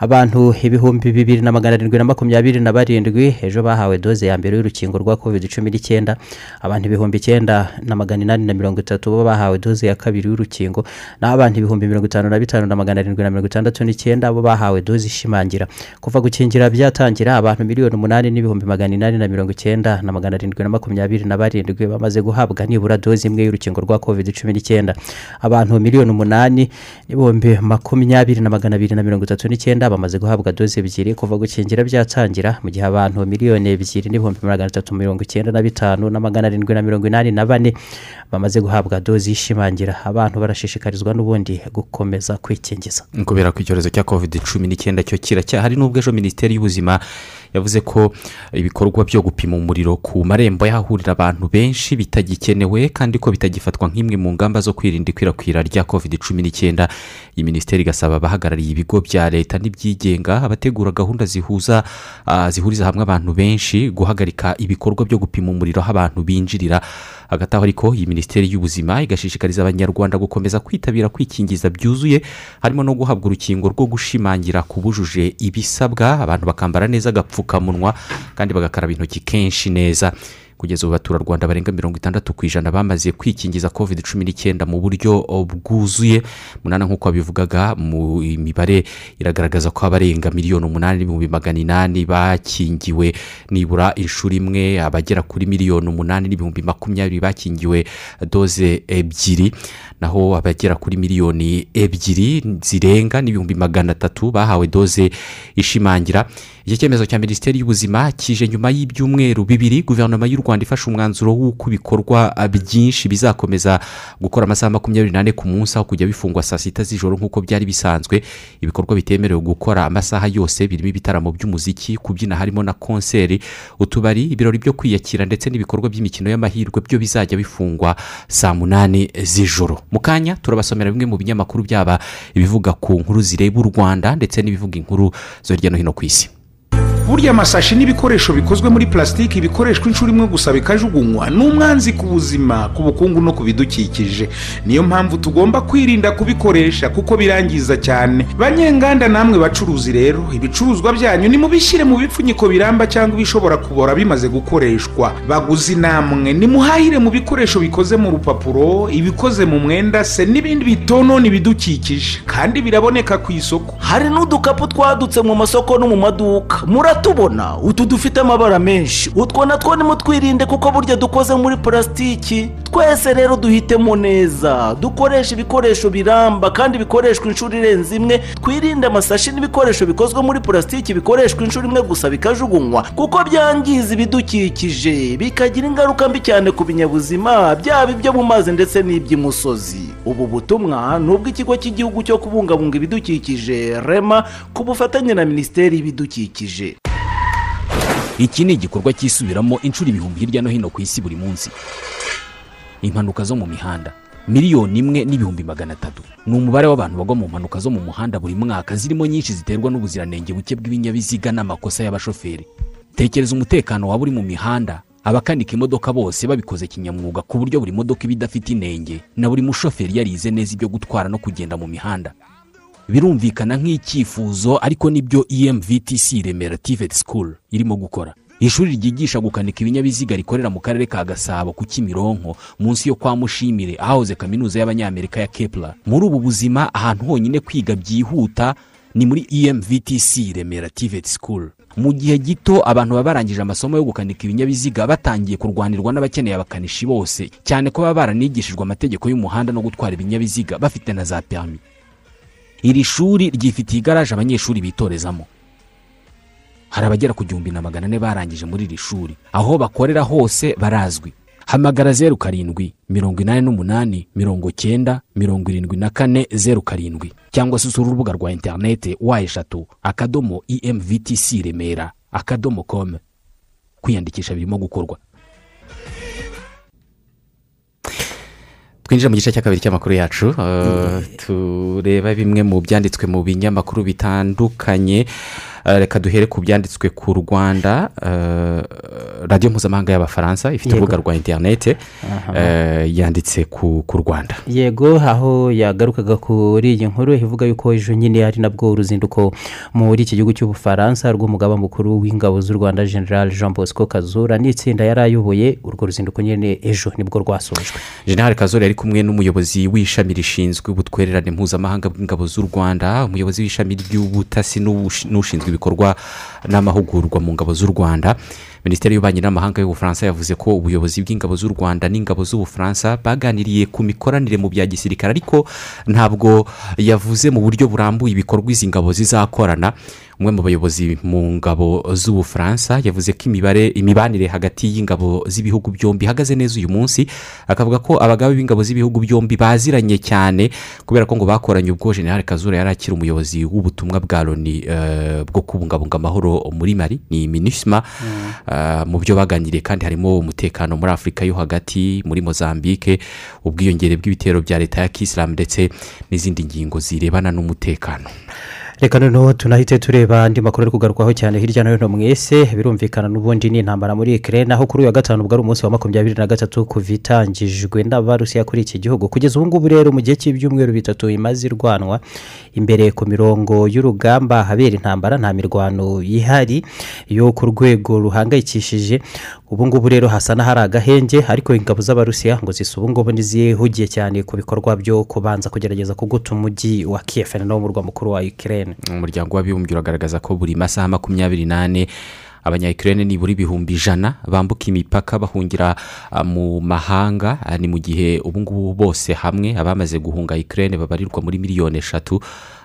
S2: Abantu ibihumbi bibiri na magana arindwi na makumyabiri na barindwi ejo bahawe doze ya mbere y'urukingo rwa covid cumi n'icyenda. Abantu ibihumbi icyenda na magana inani na mirongo itatu bo bahawe doze ya kabiri y'urukingo naho abantu ibihumbi mirongo itanu na bitanu na magana arindwi na mirongo itandatu n'icyenda bo bahawe doze ishimangira kuva gukingira byatangira abantu miliyoni umunani n'ibihumbi magana inani na mirongo icyenda na magana arindwi na makumyabiri na barindwi bamaze guhabwa nibura doze imwe y'urukingo rwa covid cumi n'icyenda abantu miliyoni umunani n'ibihumbi makumyabiri na magana abiri na mirongo itatu n'icyenda bamaze guhabwa doze ebyiri kuva gukingira byatangira mu gihe abantu miliyoni ebyiri n'ibihumbi magana atatu mirongo icyenda na bitanu na magana arindwi na mirongo inani na bane bamaze guhabwa doze ishimangira abantu barashishikarizwa n'ubundi gukomeza kwikingiza.
S1: Kubera ko icyorezo cya covid cumi n'icyenda cyo kiracyahari n'ubwo ejo minisiteri y'ubuzima yavuze ko ibikorwa byo gupima umuriro ku marembo y'ahahurira abantu benshi bitagikenewe kandi ko bitagifatwa nk'imwe mu ngamba zo kwirinda ikwirakwira rya covid cumi n'icyenda. Iyi minisiteri igasaba abahagarariye ibigo bya leta n'ibyigenga abategura gahunda zihuza ah, zihuriza hamwe abantu benshi guhagarika ibikorwa byo gupima umuriro aho abantu binjirira. Hagati aho ariko iyi minisiteri y'ubuzima igashishikariza abanyarwanda gukomeza kwitabira kwikingiza byuzuye harimo no guhabwa urukingo rwo gushimangira ku bujuje ibisabwa. Abantu bakambara neza agapfukamunwa kandi bagakaraba intoki kenshi neza. Kugeza ubu abaturarwanda barenga mirongo itandatu ku ijana bamaze kwikingiza covid cumi n'icyenda mu buryo bwuzuye. Munana nk'uko babivugaga mu mibare iragaragaza ko abarenga miliyoni umunani n'ibihumbi magana inani bakingiwe nibura inshuro imwe abagera kuri miliyoni umunani n'ibihumbi makumyabiri bakingiwe doze ebyiri. Naho abagera kuri miliyoni ebyiri zirenga n'ibihumbi magana atatu bahawe doze ishimangira. Iki cyemezo cya minisiteri y'ubuzima kije nyuma y'ibyumweru bibiri guverinoma y'u rwanda ifashe umwanzuro w'uko ibikorwa byinshi bizakomeza gukora amasaha makumyabiri n'ane ku munsi aho kujya bifungwa saa sita z'ijoro nk'uko byari bisanzwe. Ibikorwa bitemerewe gukora amasaha yose birimo ibitaramo by'umuziki kubyina harimo na konseri utubari ibirori byo kwiyakira ndetse n'ibikorwa by'imikino y'amahirwe byo bizajya bifungwa saa munani z'ijoro. Mu kanya turabasomera bimwe mu binyamakuru byaba ibivuga ku nkuru zireba u rwanda ndetse n'ibivuga inkuru zo hirya no hino ku isi.
S34: Burya amasashi n'ibikoresho bikozwe muri plasitiki bikoreshwa inshuro imwe gusa bikajugunywa ni umwanzi ku buzima ku bukungu no ku bidukikije. Niyo mpamvu tugomba kwirinda kubikoresha kuko birangiza cyane. Banyenganda namwe bacuruzi rero ibicuruzwa byanyu nimubishyire mu bipfunyiko biramba cyangwa ibishobora kubora bimaze gukoreshwa. Baguzi namwe nimuhahire mu bikoresho bikoze mu rupapuro ibikoze mu mwenda se n'ibindi bitonona ibidukikije kandi biraboneka ku isoko.
S35: Hari n'udukapu twadutse mu masoko no mu maduka. Muratubona utu dufite amabara menshi. Utwo natwo nimutwirinde kuko burya dukoze muri purasitiki twese rero duhitemo neza. Dukoresha ibikoresho biramba kandi bikoreshwa inshuro irenze imwe. Twirinde amasashi n'ibikoresho bikozwe muri purasitiki bikoreshwa inshuro imwe gusa bikajugunywa kuko byangiza ibidukikije bikagira ingaruka mbi cyane ku binyabuzima byaba ibyo mu mazi ndetse n'iby'imusozi. Ubu butumwa ni ubw'ikigo cy'igihugu cyo kubungabunga ibidukikije rema ku bufatanye na minisiteri y'ibidukikije.
S36: Iki ni igikorwa cyisubiramo inshuro ibihumbi hirya no hino ku isi buri munsi. Impanuka zo mu mihanda. Miliyoni imwe n'ibihumbi magana atatu. Ni umubare w'abantu bagwa mu mpanuka zo mu muhanda buri mwaka. Zirimo nyinshi ziterwa n'ubuziranenge buke bw'ibinyabiziga n'amakosa y'abashoferi. Tekereza umutekano waba uri mu mihanda. Abakanika imodoka bose babikoze kinyamwuga ku buryo buri modoka iba idafite inenge. Na buri mushoferi yarize neza ibyo gutwara no kugenda mu mihanda. Birumvikana nk'icyifuzo ariko ni byo emvtc remera tiveti school irimo gukora. Ishuri ryigisha gukanika ibinyabiziga rikorera mu karere ka gasabo ku kimironko munsi yo kwa mushimire ahahoze kaminuza y'abanyamerika ya kepler. Muri ubu buzima ahantu honyine kwiga byihuta ni muri emvtc remera tiveti school. Mu gihe gito abantu baba barangije amasomo yo gukanika ibinyabiziga batangiye kurwanirwa n'abakeneye abakanishi bose. Cyane ko baba baranigishijwe amategeko y'umuhanda no gutwara ibinyabiziga bafite na za perimi iri shuri ryifitiye igaraje abanyeshuri bitorezamo. Hari abagera ku gihumbi na magana ane barangije muri iri shuri. Aho bakorera hose barazwi. Hamagara zeru karindwi mirongo inani n'umunani mirongo cyenda mirongo irindwi na kane zeru karindwi. Cyangwa se usura urubuga rwa interinete wa eshatu akadomo emvtc remera akadomo komu kwiyandikisha birimo gukorwa.
S1: Twinjira mu gice cya kabiri cy'amakuru yacu uh, tureba bimwe mu byanditswe mu binyamakuru bitandukanye. Reka duhere ku byanditswe ku rwanda uh, radiyo mpuzamahanga y'abafaransa ifite urubuga rwa interinete uh, yanditse ku rwanda.
S2: Yego aho yagarukaga kuri iyi nkuru ivuga yuko ejo nyine ari nabwo uruzinduko muri iki gihugu cy'ubufaransa rw'umugaba mukuru w'ingabo z'u rwanda general jean bosco kazura n'itsinda yari ayoboye urwo ruzinduko nyine ejo ni bwo rwasojwe.
S1: General kazore yari kumwe n'umuyobozi w'ishami rishinzwe ubutwererane mpuzamahanga bw'ingabo z'u rwanda umuyobozi w'ishami ry'ubutasi n'ushinzwe ibikorwa n'amahugurwa mu ngabo z'u rwanda. Minisiteri y'ububanyi n'amahanga y'ubufaransa yavuze ko ubuyobozi bw'ingabo z'u rwanda n'ingabo z'ubufaransa baganiriye ku mikoranire mu bya gisirikare ariko ntabwo yavuze mu buryo burambuye ibikorwa izi ngabo zizakorana. Umwe mu bayobozi mu ngabo z'ubufaransa yavuze ko imibare imibanire hagati y'ingabo z'ibihugu byombi ihagaze neza uyu munsi akavuga ko abagabo b'ingabo z'ibihugu byombi baziranye cyane kubera ko ngo bakoranye ubwo general kazura yari akiri umuyobozi w'ubutumwa bwa loni eh, bwo kubungabunga amahoro muri mari ni minisma Uh, mu byo baganiriye kandi harimo umutekano muri afurika yo hagati muri mozambique ubwiyongere bw'ibitero bya leta ya kisilamu ndetse n'izindi ngingo zirebana n'umutekano.
S2: Reka noneho tunahite tureba andi makuru ari kugarukwaho cyane hirya no hino mwese birumvikana n'ubundi ni intambara muri ikirere naho kuri uyu wa gatanu ubwo ari umunsi wa makumyabiri na gatatu kuva itangijwe n'abarusiya kuri iki gihugu. Kugeza ubu ngubu rero mu gihe cy'ibyumweru bitatu imaze irwanwa imbere ku mirongo y'urugamba habera intambara nta mirwano ihari yo ku rwego ruhangayikishije. Ubu ngubu rero hasa n'ahari agahenge ariko ingabo z'abarusiya ngo zisa ubu ngubu ntizihugiye cyane ku bikorwa byo kubanza kugerageza kuguta umujyi wa kiyefeni nawo murwa mukuru wa ikirere
S1: umuryango w'abibumbye uragaragaza ko buri masaha makumyabiri n'ane abanyayikirere nibura ibihumbi ijana bambuka imipaka bahungira ah, mu mahanga Ah, ni mu gihe ubu ngubu bose hamwe abamaze guhunga ikirere babarirwa muri miliyoni eshatu.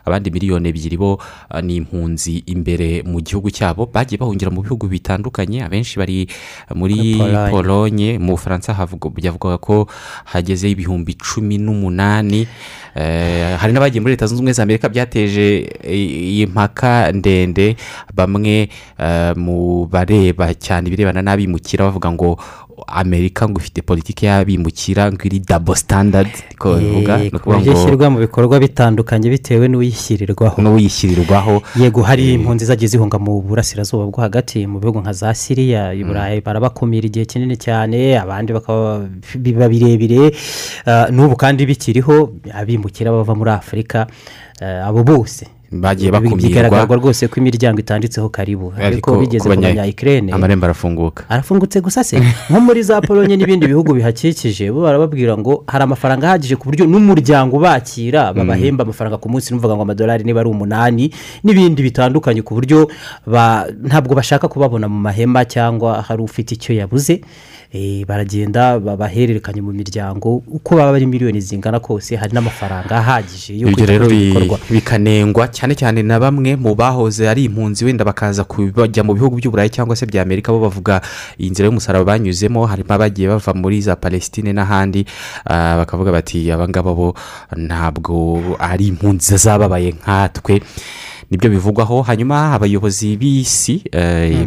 S1: Abandi miliyoni ebyiri bo ah, ni impunzi imbere mu gihugu cyabo. Bagiye bahungira mu bihugu bitandukanye. Abenshi bari muri polonye mu bufaransa byavugaga ko hagezeho ibihumbi cumi n'umunani. Eh, hari n'abagiye muri leta zunze ubumwe za amerika byateje eh, iyi mpaka ndende. Bamwe eh, mu bareba cyane ibirebana n'abimukira bavuga ngo amerika ngo ifite politiki y'abimukira ngo iri dabo sitandadi niko bivuga ni
S2: ku
S1: ukuvuga ngo
S2: ishyirwa mu bikorwa bitandukanye bitewe n'uyishyirirwaho
S1: n'uyishyirirwaho
S2: yego hari impunzi zagiye zihunga mu burasirazuba bwo hagati mu bihugu nka za siriya i burayi barabakumira igihe kinini cyane abandi bakaba biba birebire. Ah, n'ubu kandi bikiriho abimukira bava muri afurika ah, abo bose.
S1: Bagiye bakumirwa.
S2: bigaragazwa rwose ko imiryango itanditseho karibu. Ariko bigeze ku banyayikirene.
S1: amarembo arafunguka.
S2: Arafungutse gusa se. Nko muri za polonye n'ibindi bihugu bihakikije bo barababwira ngo hari amafaranga ahagije ku buryo n'umuryango ubakira babahemba amafaranga ku munsi numvaga ngo amadolari niba ari umunani n'ibindi bitandukanye ku buryo ntabwo bashaka kubabona mu mahema cyangwa hari ufite icyo yabuze. Baragenda babahererekanya mu miryango uko baba ari miliyoni zingana kose hari n'amafaranga ahagije yo
S1: ibyo
S2: kwita
S1: rero
S2: kuri
S1: bi-
S2: ibyo bikorwa.
S1: bikanengwa cyane cyane na bamwe mu bahoze ari impunzi wenda bakaza kujya mu bihugu by'uburayi cyangwa se bya amerika bo bavuga iyi nzira y'umusaraba banyuzemo harimo abagiye bava muri za palestine n'ahandi. Ah, bakavuga bati abangaba bo ntabwo ari impunzi zababaye nkatwe. Ni byo bivugwaho hanyuma abayobozi b'isi eh,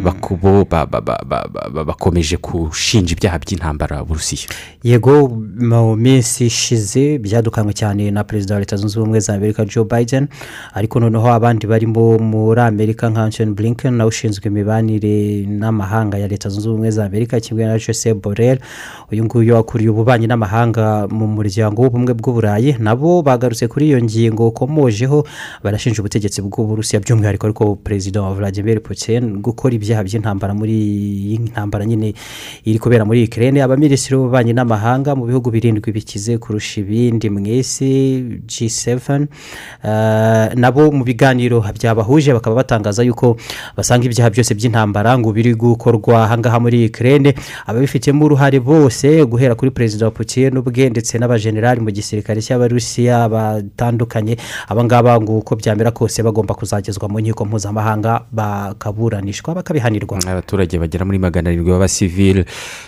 S1: ba- ba- bakomeje gushinja ibyaha by'intambara burusiya.
S2: Yego mu minsi ishize byadukanywe cyane na perezida wa leta zunze ubumwe za amerika joe biden. Ariko noneho abandi barimo muri amerika nka anthony blinken nawe ushinzwe imibanire n'amahanga ya leta zunze ubumwe za amerika kimwe na joseph borrell. Uyu nguyu wakuriye ububanyi n'amahanga mu muryango w'ubumwe bw'uburayi nabo bagarutse kuri iyo ngingo ukomojeho barashinja ubutegetsi bw'uburusiya by'umwihariko ariko perezida wa vladimir putin gukora ibyaha by'intambara muri iyi ntambara nyine iri kubera muri ikirere abaminisitiri b'ububanyi n'amahanga mu bihugu birindwi bikize kurusha ibindi mu isi g7 eh, nabo mu biganiro byabahuje bakaba batangaza yuko basanga ibyaha byose by'intambara ngo biri gukorwa ahangaha muri ikirere ababifitemo uruhare bose guhera kuri perezida wa putin ubwe ndetse n'abajenerali mu gisirikare cy'abarusiya batandukanye. Abangaba ngo uko byamera kose bagomba kuzagezwa mu nkiko mpuzamahanga bakaburanishwa bakabihanirwa.
S1: Abaturage bagera muri magana arindwi b'abasivile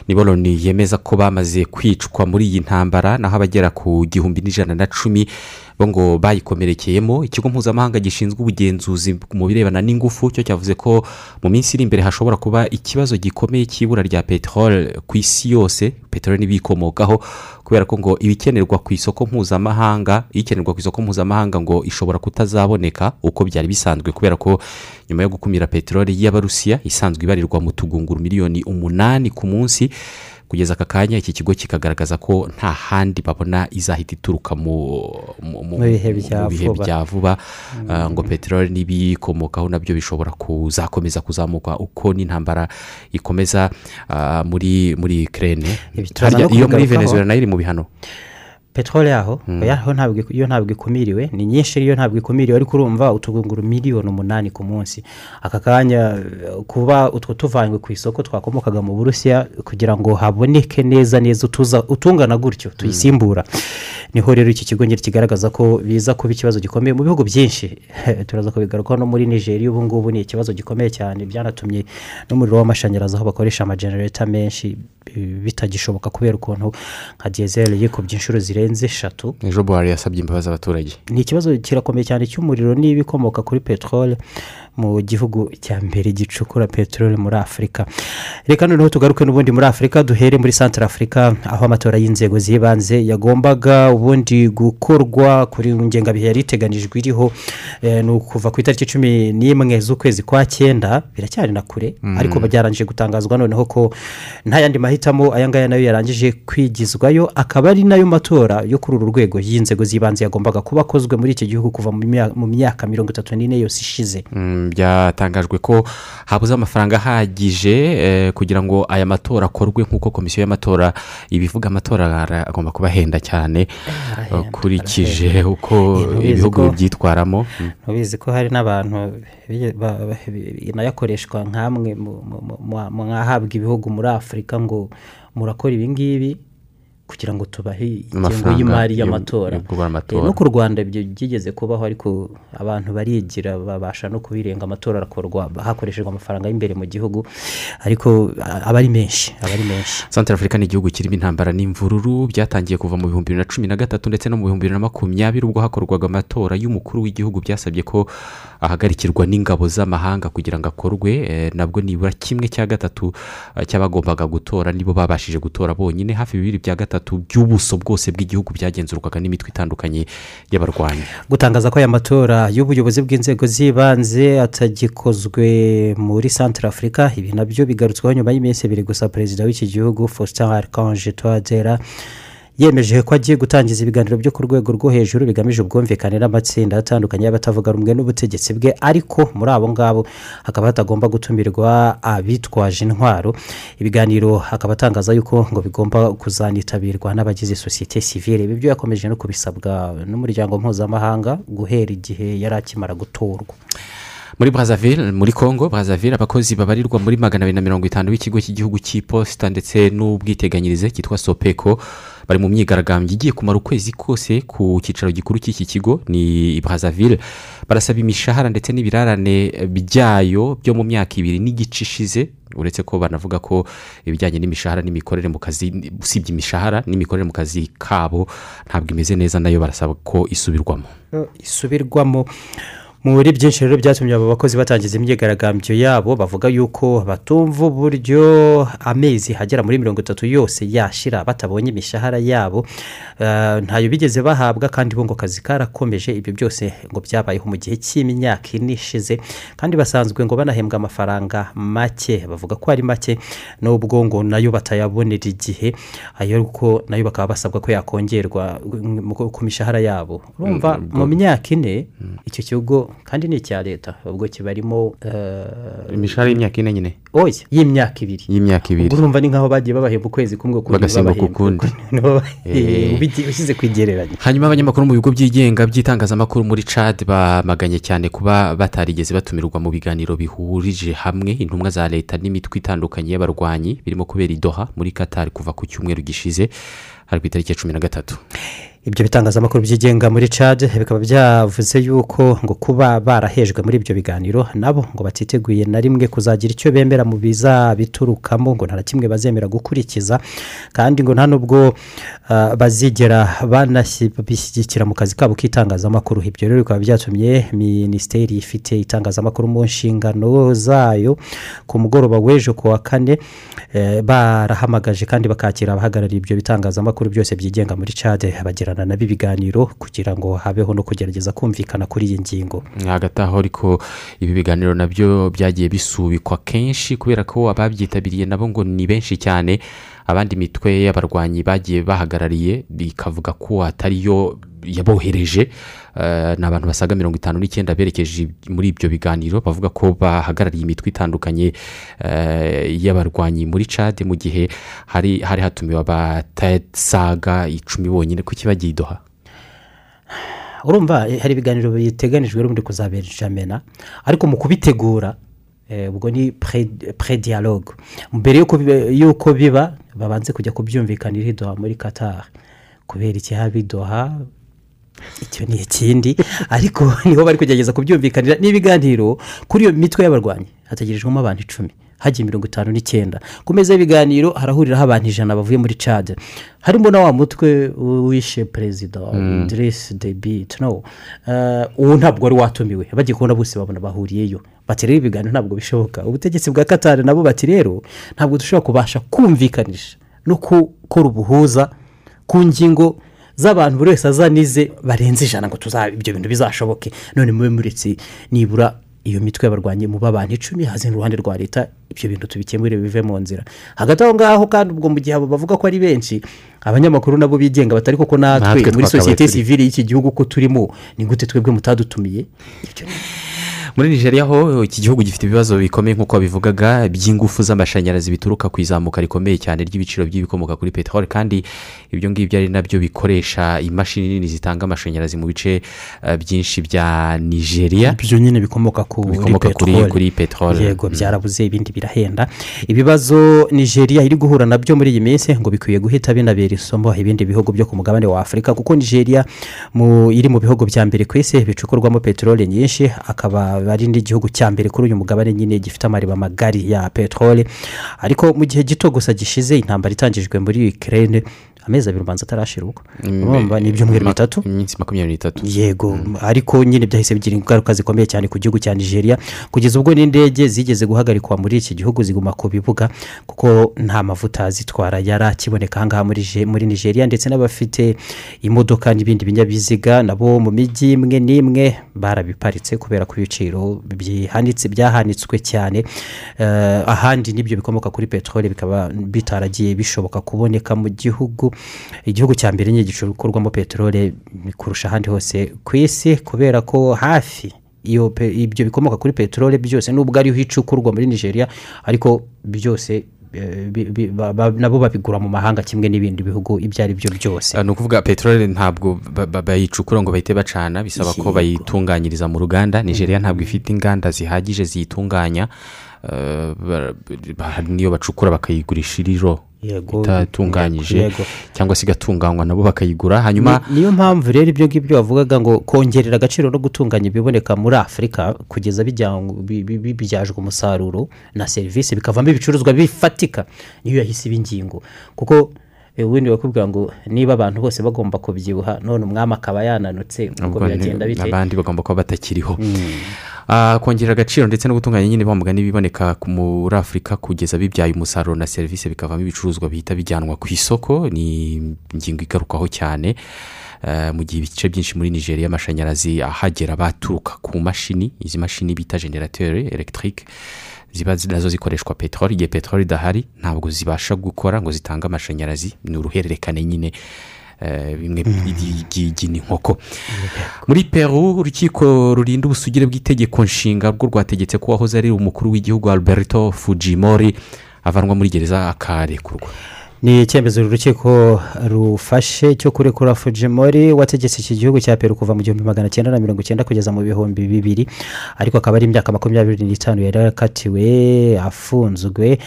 S1: nibo loni yemeza ko bamaze kwicwa muri iyi ntambara naho abagera ku gihumbi n'ijana na cumi ngo bayikomerekeyemo ikigo mpuzamahanga gishinzwe ubugenzuzi mu birebana n'ingufu cyo cyavuze ko mu minsi iri imbere hashobora kuba ikibazo gikomeye cy'ibura rya peteroli ku isi yose. Peteroli n'ibiyikomokaho kubera ko ngo ibikenerwa ku isoko mpuzamahanga ikenerwa ku isoko mpuzamahanga ngo ishobora kutazaboneka uko byari bisanzwe kubera ko nyuma yo gukumira peteroli y'abarusiya isanzwe ibarirwa mu tugunguru miliyoni umunani ku munsi kugeza aka kanya iki kigo kikagaragaza ko nta handi babona izahita ituruka mu
S2: bihe bya vuba.
S1: vuba. Ah, ngo peteroli n'ibiyikomokaho na byo bishobora kuzakomeza kuzamuka uko n'intambara ikomeza ah, muri muri
S2: no
S1: iyo muri venezuela na yo iri mu bihano?
S2: Peteroli yaho oya, ho ntabwo ikumiriwe. Ni nyinshi iyo ntabwo ikumiriwe. Ariko urumva utugunguru miliyoni umunani ku munsi. Aka kanya kuba utwo tuvanywe ku isoko twakomokaga mu burusiya kugira ngo haboneke neza neza utungana gutyo tuyisimbura. Ni ho rero iki kigo ngiri kigaragaza ko biza kuba ikibazo gikomeye mu bihugu byinshi. Turaza kubigarukaho no muri nigeria. Ubu ngubu ni ikibazo gikomeye cyane. Byanatumye n'umuriro w'amashanyarazi aho bakoresha amajenereta menshi bi- bitagishoboka kubera ukuntu nka diyezeri yikubye inshuro zirenze eshatu.
S1: Ejo buhari yasabye imbabazi abaturage.
S2: Ni ikibazo kirakomeye cyane cy'umuriro niba ikomoka kuri peteroli mu gihugu cya mbere gicukura peteroli muri afurika reka noneho tugaruke n'ubundi muri afurika duhere muri santara afurika aho amatora y'inzego z'ibanze yagombaga ubundi gukorwa kuri ngengabihe yari iteganijwe iriho eh, ni ukuva ku itariki cumi n'imwe z'ukwezi kwa cyenda biracyari na kure
S1: Mm.
S2: ariko byarangije gutangazwa noneho ko nta yandi mahitamo aya ngaya na yo yarangije kwigizwayo akaba ari na yo matora yo kuri uru rwego y'inzego z'ibanze yagombaga kuba akozwe muri iki gihugu kuva mu mya- mu myaka mirongo itatu n'ine yose ishize.
S1: Mm, byatangajwe ko habuze amafaranga ahagije eh, kugira ngo aya matora akorwe nk'uko komisiyo y'amatora ibivuga amatora agomba kuba ahenda cyane ukurikije uko ibihugu byitwaramo Mm.
S2: ntubizi ko hari n'abantu inayakoreshwa nk'amwe mu- mu- mu- mu- mu ahabwa ibihugu muri afurika ngo murakora ibi ngibi. Kugira ngo tubahe ingengo y'imari y'amatora. Eh, no ku rwanda ibyo byigeze kubaho ariko abantu barigira babasha no kubirenga amatora arakorwa hakoreshejwe amafaranga y'imbere mu gihugu ariko aba ari menshi aba ari menshi
S1: santara afurika ni igihugu kirimo intambara n'imvururu byatangiye kuva mu bihumbi bibiri na cumi na gatatu ndetse no mu bihumbi bibiri na makumyabiri ubwo hakorwaga amatora y'umukuru w'igihugu byasabye ko ahagarikirwa n'ingabo z'amahanga kugira ngo akorwe eh, nabwo nibura kimwe cya gatatu eh, cy'abagombaga gutora nibo babashije gutora bonyine. Hafi bibiri bya gatatu by'ubuso bwose bw'igihugu byagenzurwaga n'imitwe itandukanye y'abarwanyi.
S2: Gutangaza ko aya matora y'ubuyobozi bw'inzego z'ibanze atagikozwe muri santara afurika ibi na byo bigarutsweho nyuma y'iminsi ibiri gusa. Perezida w'iki gihugu faustin archange touadera yemeje ko agiye gutangiza ibiganiro byo ku rwego rwo hejuru bigamije ubwumvikane n'amatsinda atandukanye y'abatavuga rumwe n'ubutegetsi bwe ariko muri abo ngabo hakaba hatagomba gutumirwa abitwaje intwaro. Ibiganiro akaba atangaza yuko ngo bigomba kuzanitabirwa n'abagize sosiyete sivire ibi byo yakomeje no kubisabwa n'umuryango mpuzamahanga guhera igihe yari akimara gutorwa.
S1: Muri Brazzaville muri congo Brazzaville abakozi babarirwa muri magana abiri na mirongo itanu b'ikigo cy'igihugu cy'iposita ndetse n'ubwiteganyirize cyitwa sopeko bari mu myigaragambyo igiye kumara ukwezi kose ku cyicaro gikuru cy'iki kigo ni i Brazzaville. Barasaba imishahara ndetse n'ibirarane byayo byo mu myaka ibiri n'igice ishize. Uretse ko banavuga ko ibijyanye n'imishahara n'imikorere mu kazi usibye imishahara n'imikorere mu kazi kabo ntabwo imeze neza na yo barasaba ko isubirwamo.
S2: Isubirwamo. Muri byinshi rero byatumye abo bakozi batangiza imyigaragambyo yabo bavuga yuko batumva uburyo amezi hagera muri mirongo itatu yose yashira batabonye imishahara yabo. Eh, ntayo bigeze bahabwa kandi bo ngo akazi karakomeje ibyo byose ngo byabayeho mu gihe cy'imyaka ine ishize. Kandi basanzwe ngo banahembwa amafaranga make bavuga ko ari make n'ubwo ngo na yo batayabonera igihe ariko na yo bakaba basabwa ko yakongerwa mm, ku mishahara yabo. Urumva
S1: Mm,
S2: mu myaka ine icyo kigo kandi ni icya leta. Ubwo kibarimo eh,
S1: imishahara y'imyaka ine nyine.
S2: Oya y'imyaka ibiri.
S1: Y'imyaka ibiri.
S2: Urumva ni nk'aho bagiye babahemba ukwezi kumwe ukundi
S1: bagasimbuka ukundi
S2: ushyize ku igereranya.
S1: Hanyuma abanyamakuru mu bigo byigenga by'itangazamakuru muri cad bamaganye cyane kuba batarigeze batumirwa mu biganiro bihurije hamwe. Intumwa za leta n'imitwe itandukanye y'abarwanyi birimo kubera i Doha muri katari kuva ku cyumweru gishize hari ku itariki ya cumi na gatatu.
S2: Ibyo bitangazamakuru byigenga muri cad bikaba byavuze yuko ngo kuba barahejwe muri ibyo biganiro nabo ngo batiteguye na rimwe kuzagira icyo bemera mu bizabiturukamo ngo nta na kimwe bazemera gukurikiza kandi ngo nta n'ubwo ah, bazigera banabishyigikira mu kazi kabo k'itangazamakuru. Ibyo rero bikaba byatumye minisiteri ifite itangazamakuru mu nshingano zayo ku mugoroba w'ejo ku wa kane eh, barahamagaje kandi bakakira abahagarariye ibyo bitangazamakuru byose byigenga muri cad bagirana nabo ibiganiro kugira ngo habeho no kugerageza kumvikana kuri iyi ngingo.
S1: Hagati aho ariko ibi biganiro na byo byagiye bisubikwa kenshi kubera ko ababyitabiriye nabo ngo ni benshi cyane. Abandi mitwe y'abarwanyi bagiye bahagarariye bikavuga ko atari yo yabohereje Eh, ni abantu basaga mirongo itanu n'icyenda berekeje muri ibyo biganiro bavuga ko bahagarariye imitwe itandukanye eh, y'abarwanyi muri cad mu gihe hari hari hatumiwe abatasaga icumi bonyine. Kuki bagiye i Doha
S2: urumva hari ibiganiro biteganijwe n'ubundi kuzabera ijamena ariko mu kubitegura ubwo ni pre dialogue mbere y'uko biba- babanze kujya kubyumvikanira i Doha muri qatar. Kubera ikihaba i Doha icyo ni ikindi. Ariko ni ho bari kugerageza kubyumvikanira. N'ibiganiro kuri iyo mitwe y'abarwanyi hategerejwemo abantu icumi. Hagiye mirongo itanu n'icyenda. Ku meza y'ibiganiro harahuriraho abantu ijana bavuye muri cad harimo na wa mutwe wishe perezida Deby no Eh, uwo ntabwo wari watumiwe. Bagiye kubona bose babona bahuriyeyo. Bati rero ibiganiro ntabwo bishoboka. Ubutegetsi bwa katari nabo bati rero ntabwo dushobora kubasha kumvikanisha no gukora ubuhuza ku ngingo z'abantu buri wese azanize barenze ijana ngo ibyo bintu bizashoboke. None mube muretse nibura iyo mitwe y'abarwanyi muba abantu icumi haze n'uruhande rwa leta ibyo bintu tubikemure bive mu nzira. Hagati aho ngaho kandi ubwo mu gihe abo bavuga ko ari benshi abanyamakuru nabo bigenga batari koko natwe muri sosiyete sivire y'iki gihugu ko turimo. Ni gute twebwe mutadutumiye?
S1: Muri nigeria ho iki gihugu gifite ibibazo bikomeye nk'uko babivugaga by'ingufu z'amashanyarazi bituruka ku izamuka rikomeye cyane ry'ibiciro by'ibikomoka kuri peteroli kandi ibyo ngibyo ari na byo bikoresha imashini nini zitanga amashanyarazi mu bice eh, byinshi bya nigeria
S2: ibyo nyine bikomoka kuri peteroli. yego
S1: Mm.
S2: byarabuze ibindi birahenda ibibazo nigeria iri guhura na byo muri iyi minsi ngo bikwiye guhita binabera isomo ibindi bihugu byo ku mugabane wa afurika kuko nigeria iri mu bihugu bya mbere ku isi bicukurwamo peteroli nyinshi akaba ari n'igihugu cya mbere kuri uyu mugabane nyine gifite amariba magari ya peteroli ariko mu gihe gito gusa gishize intambara itangijwe muri ikirere amezi abiri ubanza atarashira uko urumva ni ibyumweru bitatu?
S1: iminsi makumyabiri n'itatu.
S2: Yego ariko nyine byahise bigira ingaruka zikomeye cyane ku gihugu cya nigeria. Kugeza ubwo n'indege zigeze guhagarikwa muri iki gihugu ziguma ku bibuga kuko nta mavuta zitwara. Yari akiboneka ahangaha muri nigeria ndetse n'abafite imodoka n'ibindi binyabiziga nabo mu mijyi imwe n'imwe barabiparitse kubera ko ibiciro byihanitse byahanitswe cyane. Eh, ahandi n'ibyo bikomoka kuri peteroli bikaba bitaragiye bishoboka kuboneka mu gihugu. Igihugu cya mbere nyine gicukurwamo peteroli kurusha ahandi hose ku isi kubera ko hafi ibyo bikomoka kuri peteroli byose nubwo ariho icukurwa muri nigeria ariko byose eh, nabo babigura mu mahanga kimwe n'ibindi bihugu ibyo ari byo byose.
S1: Ah, ni ukuvuga peteroli ntabwo ba- ba- bayicukura ngo bahite bacana bisaba ko bayitunganyiriza mu ruganda. Nigeria ntabwo ifite inganda zihagije ziyitunganya. Eh, niyo bacukura bakayigurisha iriro. Itatunganyije cyangwa se igatunganywa nabo bakayigura. Hanyuma
S2: Ni- niyo mpamvu rero ibyo ngibyo bavugaga ngo kongerera agaciro no gutunganya ibiboneka muri afurika kugeza bibyajwe umusaruro na serivisi bikavamo ibicuruzwa bifatika. Niyo yahise iba ingingo kuko ubundi bakubwira ngo niba abantu bose bagomba kubyibuha none umwami akaba yananutse ubwo biragenda bite?
S1: abandi bagomba kuba batakiriho. Ah, kongerera agaciro ndetse no gutunganya nyine bamugana ibiboneka ku- muri afurika kugeza bibyaye umusaruro na serivisi bikavamo ibicuruzwa bihita bijyanwa ku isoko ni ingingo igarukaho cyane. Mu gihe ibice byinshi muri nigeria amashanyarazi ahagera baturuka ku mashini izi mashini bita generateur electric ziba zi- na zo zikoreshwa peteroli igihe peteroli idahari ntabwo zibasha gukora ngo zitange amashanyarazi. Ni uruhererekane nyine eh, bimwe by'igi inkoko muri peru urukiko rurinda ubusugire bw'itegeko nshinga rwo rwategetse ko wahoze ari umukuru w'igihugu alberto fujimori avanwa muri gereza akarekurwa
S2: ni icyemezo uru rukiko rufashe cyo kurekura fujimori wategetse iki gihugu cya peru kuva mu gihumbi magana cyenda na mirongo icyenda kugeza mu bihumbi bibiri. Ariko akaba ari imyaka makumyabiri n'itanu yari yarakatiwe afunzwe.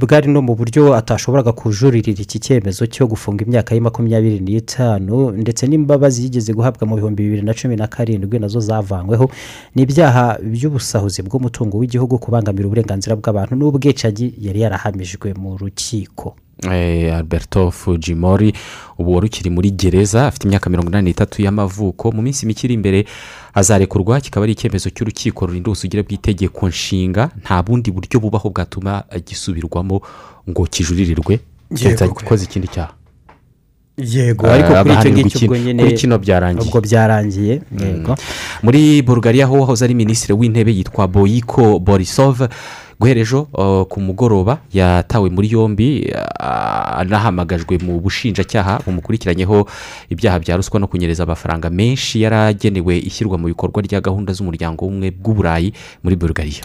S2: Bwari no mu buryo atashoboraga kujuririra iki cyemezo cyo gufunga imyaka ye makumyabiri n'itanu ndetse n'imbabazi yigeze guhabwa mu bihumbi bibiri na cumi na karindwi na zo zavanyweho. Ni ibyaha by'ubusahuzi bw'umutungo w'igihugu kubangamira uburenganzira bw'abantu n'ubwicanyi yari yarahamijwe mu rukiko
S1: Eh, alberto fujimori ubu wari ukiri muri gereza afite imyaka mirongo inani n'itatu y'amavuko. Mu minsi mike iri imbere azarekurwa kikaba ari icyemezo cy'urukiko rurinda ubusugire bw'itegeko nshinga. Nta bundi buryo bubaho bwatuma gisubirwamo ngo kijuririrwe. Gikoze ikindi cyaha.
S2: Yego. Ariko kuri icyo ngicyo ubwo nyine
S1: kuri kino byarangiye.
S2: Ubwo byarangiye. Yego.
S1: Muri bulgaria ho wahoze ari minisitiri w'intebe yitwa boyiko borisov. Guhera ejo uh, ku mugoroba yatawe muri yombi uh, anahamagajwe mu bushinjacyaha bumukurikiranyeho ibyaha bya ruswa no kunyereza amafaranga menshi yari agenewe ishyirwa mu bikorwa rya gahunda z'umuryango w'ubumwe bw'uburayi muri bulgaria.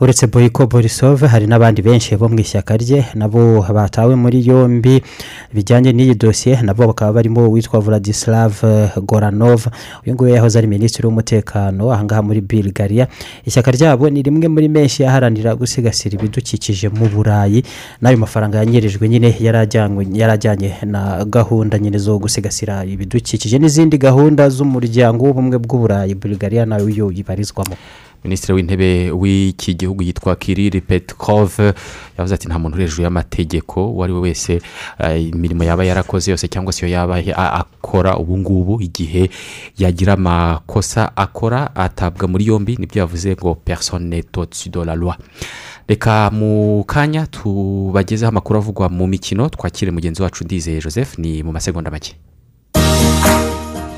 S2: Uretse boyiko borisove hari n'abandi benshi bo mu ishyaka rye nabo batawe muri yombi. Bijyanye n'iyi dosiye nabo bakaba barimo uwitwa vladislav goranov. Uyu nguyu yahoze ari minisitiri w'umutekano ahangaha muri bulgaria. Ishyaka ryabo ni rimwe muri menshi yaharanira gusigasira ibidukikije mu burayi. N'ayo mafaranga yanyirijwe nyine yari ajyanywe- yari ajyanye na gahunda nyine zo gusigasira ibidukikije. N'izindi gahunda z'umuryango w'ubumwe bw'uburayi bulgaria nawe yo ibarizwamo.
S1: Minisitiri w'intebe w'iki gihugu yitwa kiriri petkov yavuze ati nta muntu uri hejuru y'amategeko uwo ari we wese eh, imirimo yaba yarakoze yose cyangwa se iyo yaba akora ubu ngubu igihe yagira amakosa akora atabwa muri yombi ni byo yavuze ngo la loi. Reka mu kanya tubagezeho amakuru avugwa mu mikino twakire mugenzi wacu ndizeye joseph ni mu masegonda make.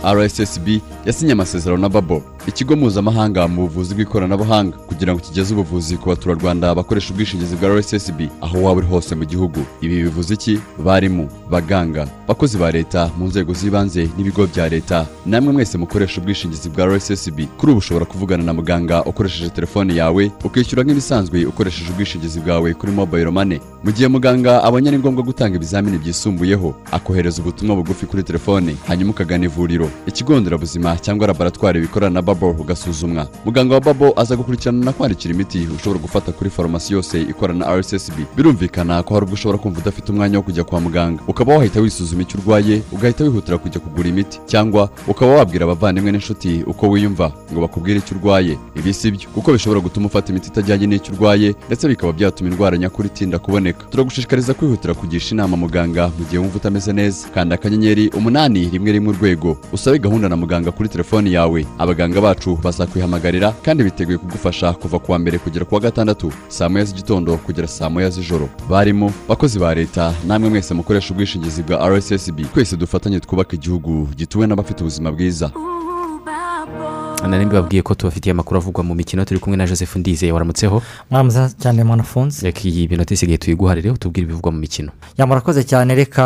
S37: Rssb yasinye amasezerano na babo ikigo mpuzamahanga mu buvuzi bw'ikoranabuhanga kugira ngo kigeze ubuvuzi ku baturarwanda bakoresha ubwishingizi bwa rssb aho waba uri hose mu gihugu. Ibi bivuze iki? Barimu baganga bakozi ba leta mu nzego z'ibanze n'ibigo bya leta. Namwe mwese mukoresha ubwishingizi bwa rssb kuri ubu ushobora kuvugana na muganga ukoresheje telefone yawe ukishyura nk'ibisanzwe ukoresheje ubwishingizi bwawe kuri mobile money. Mu gihe muganga abonye ari ngombwa gutanga ibizamini byisumbuyeho akohereza ubutumwa bugufi kuri telefone hanyuma ukagana ivuriro. Ikigo nderabuzima cyangwa laboratwari bikorana na babo ugasuzumwa muganga wa babo aza gukurikirana na kwandikira imiti ushobora gufata kuri farumasi yose ikorana na rssb birumvikana ko hari ubwo ushobora kumva udafite umwanya wo kujya kwa muganga. Ukaba wahita wisuzuma icyo urwaye ugahita wihutira kujya kugura imiti cyangwa ukaba wabwira abavandimwe n'inshuti uko wiyumva ngo bakubwire icyo urwaye. Ibi si byo kuko bishobora gutuma ufata imiti itajyanye n'icyo urwaye ndetse bikaba byatuma indwara nyakuri itinda kuboneka. Turagushishikariza kwihutira kugisha inama muganga mu gihe wumva utameze neza. Kanda akanyenyeri umunani rimwe rimwe urwego. Usabe gahunda na muganga kuri telefoni yawe. Abaganga bacu bazakwihamagarira kandi biteguye kugufasha kuva kuwa mbere kugera kuwa gatandatu saa moya z'igitondo kugera saa moya z'ijoro. Barimo bakozi ba leta namwe mwese mukoresha ubwishingizi bwa rssb twese dufatanye twubaka igihugu gituwe n'abafite ubuzima bwiza.
S1: Nari mbibabwiye ko tubafitiye amakuru avugwa mu mikino turi kumwe na joseph ndizeye waramutseho?
S38: Mwamuza cyane mwanafunze
S1: reka iyi minota isigaye tuyiguharire utubwire ibivugwa mu mikino.
S38: Murakoze cyane. Reka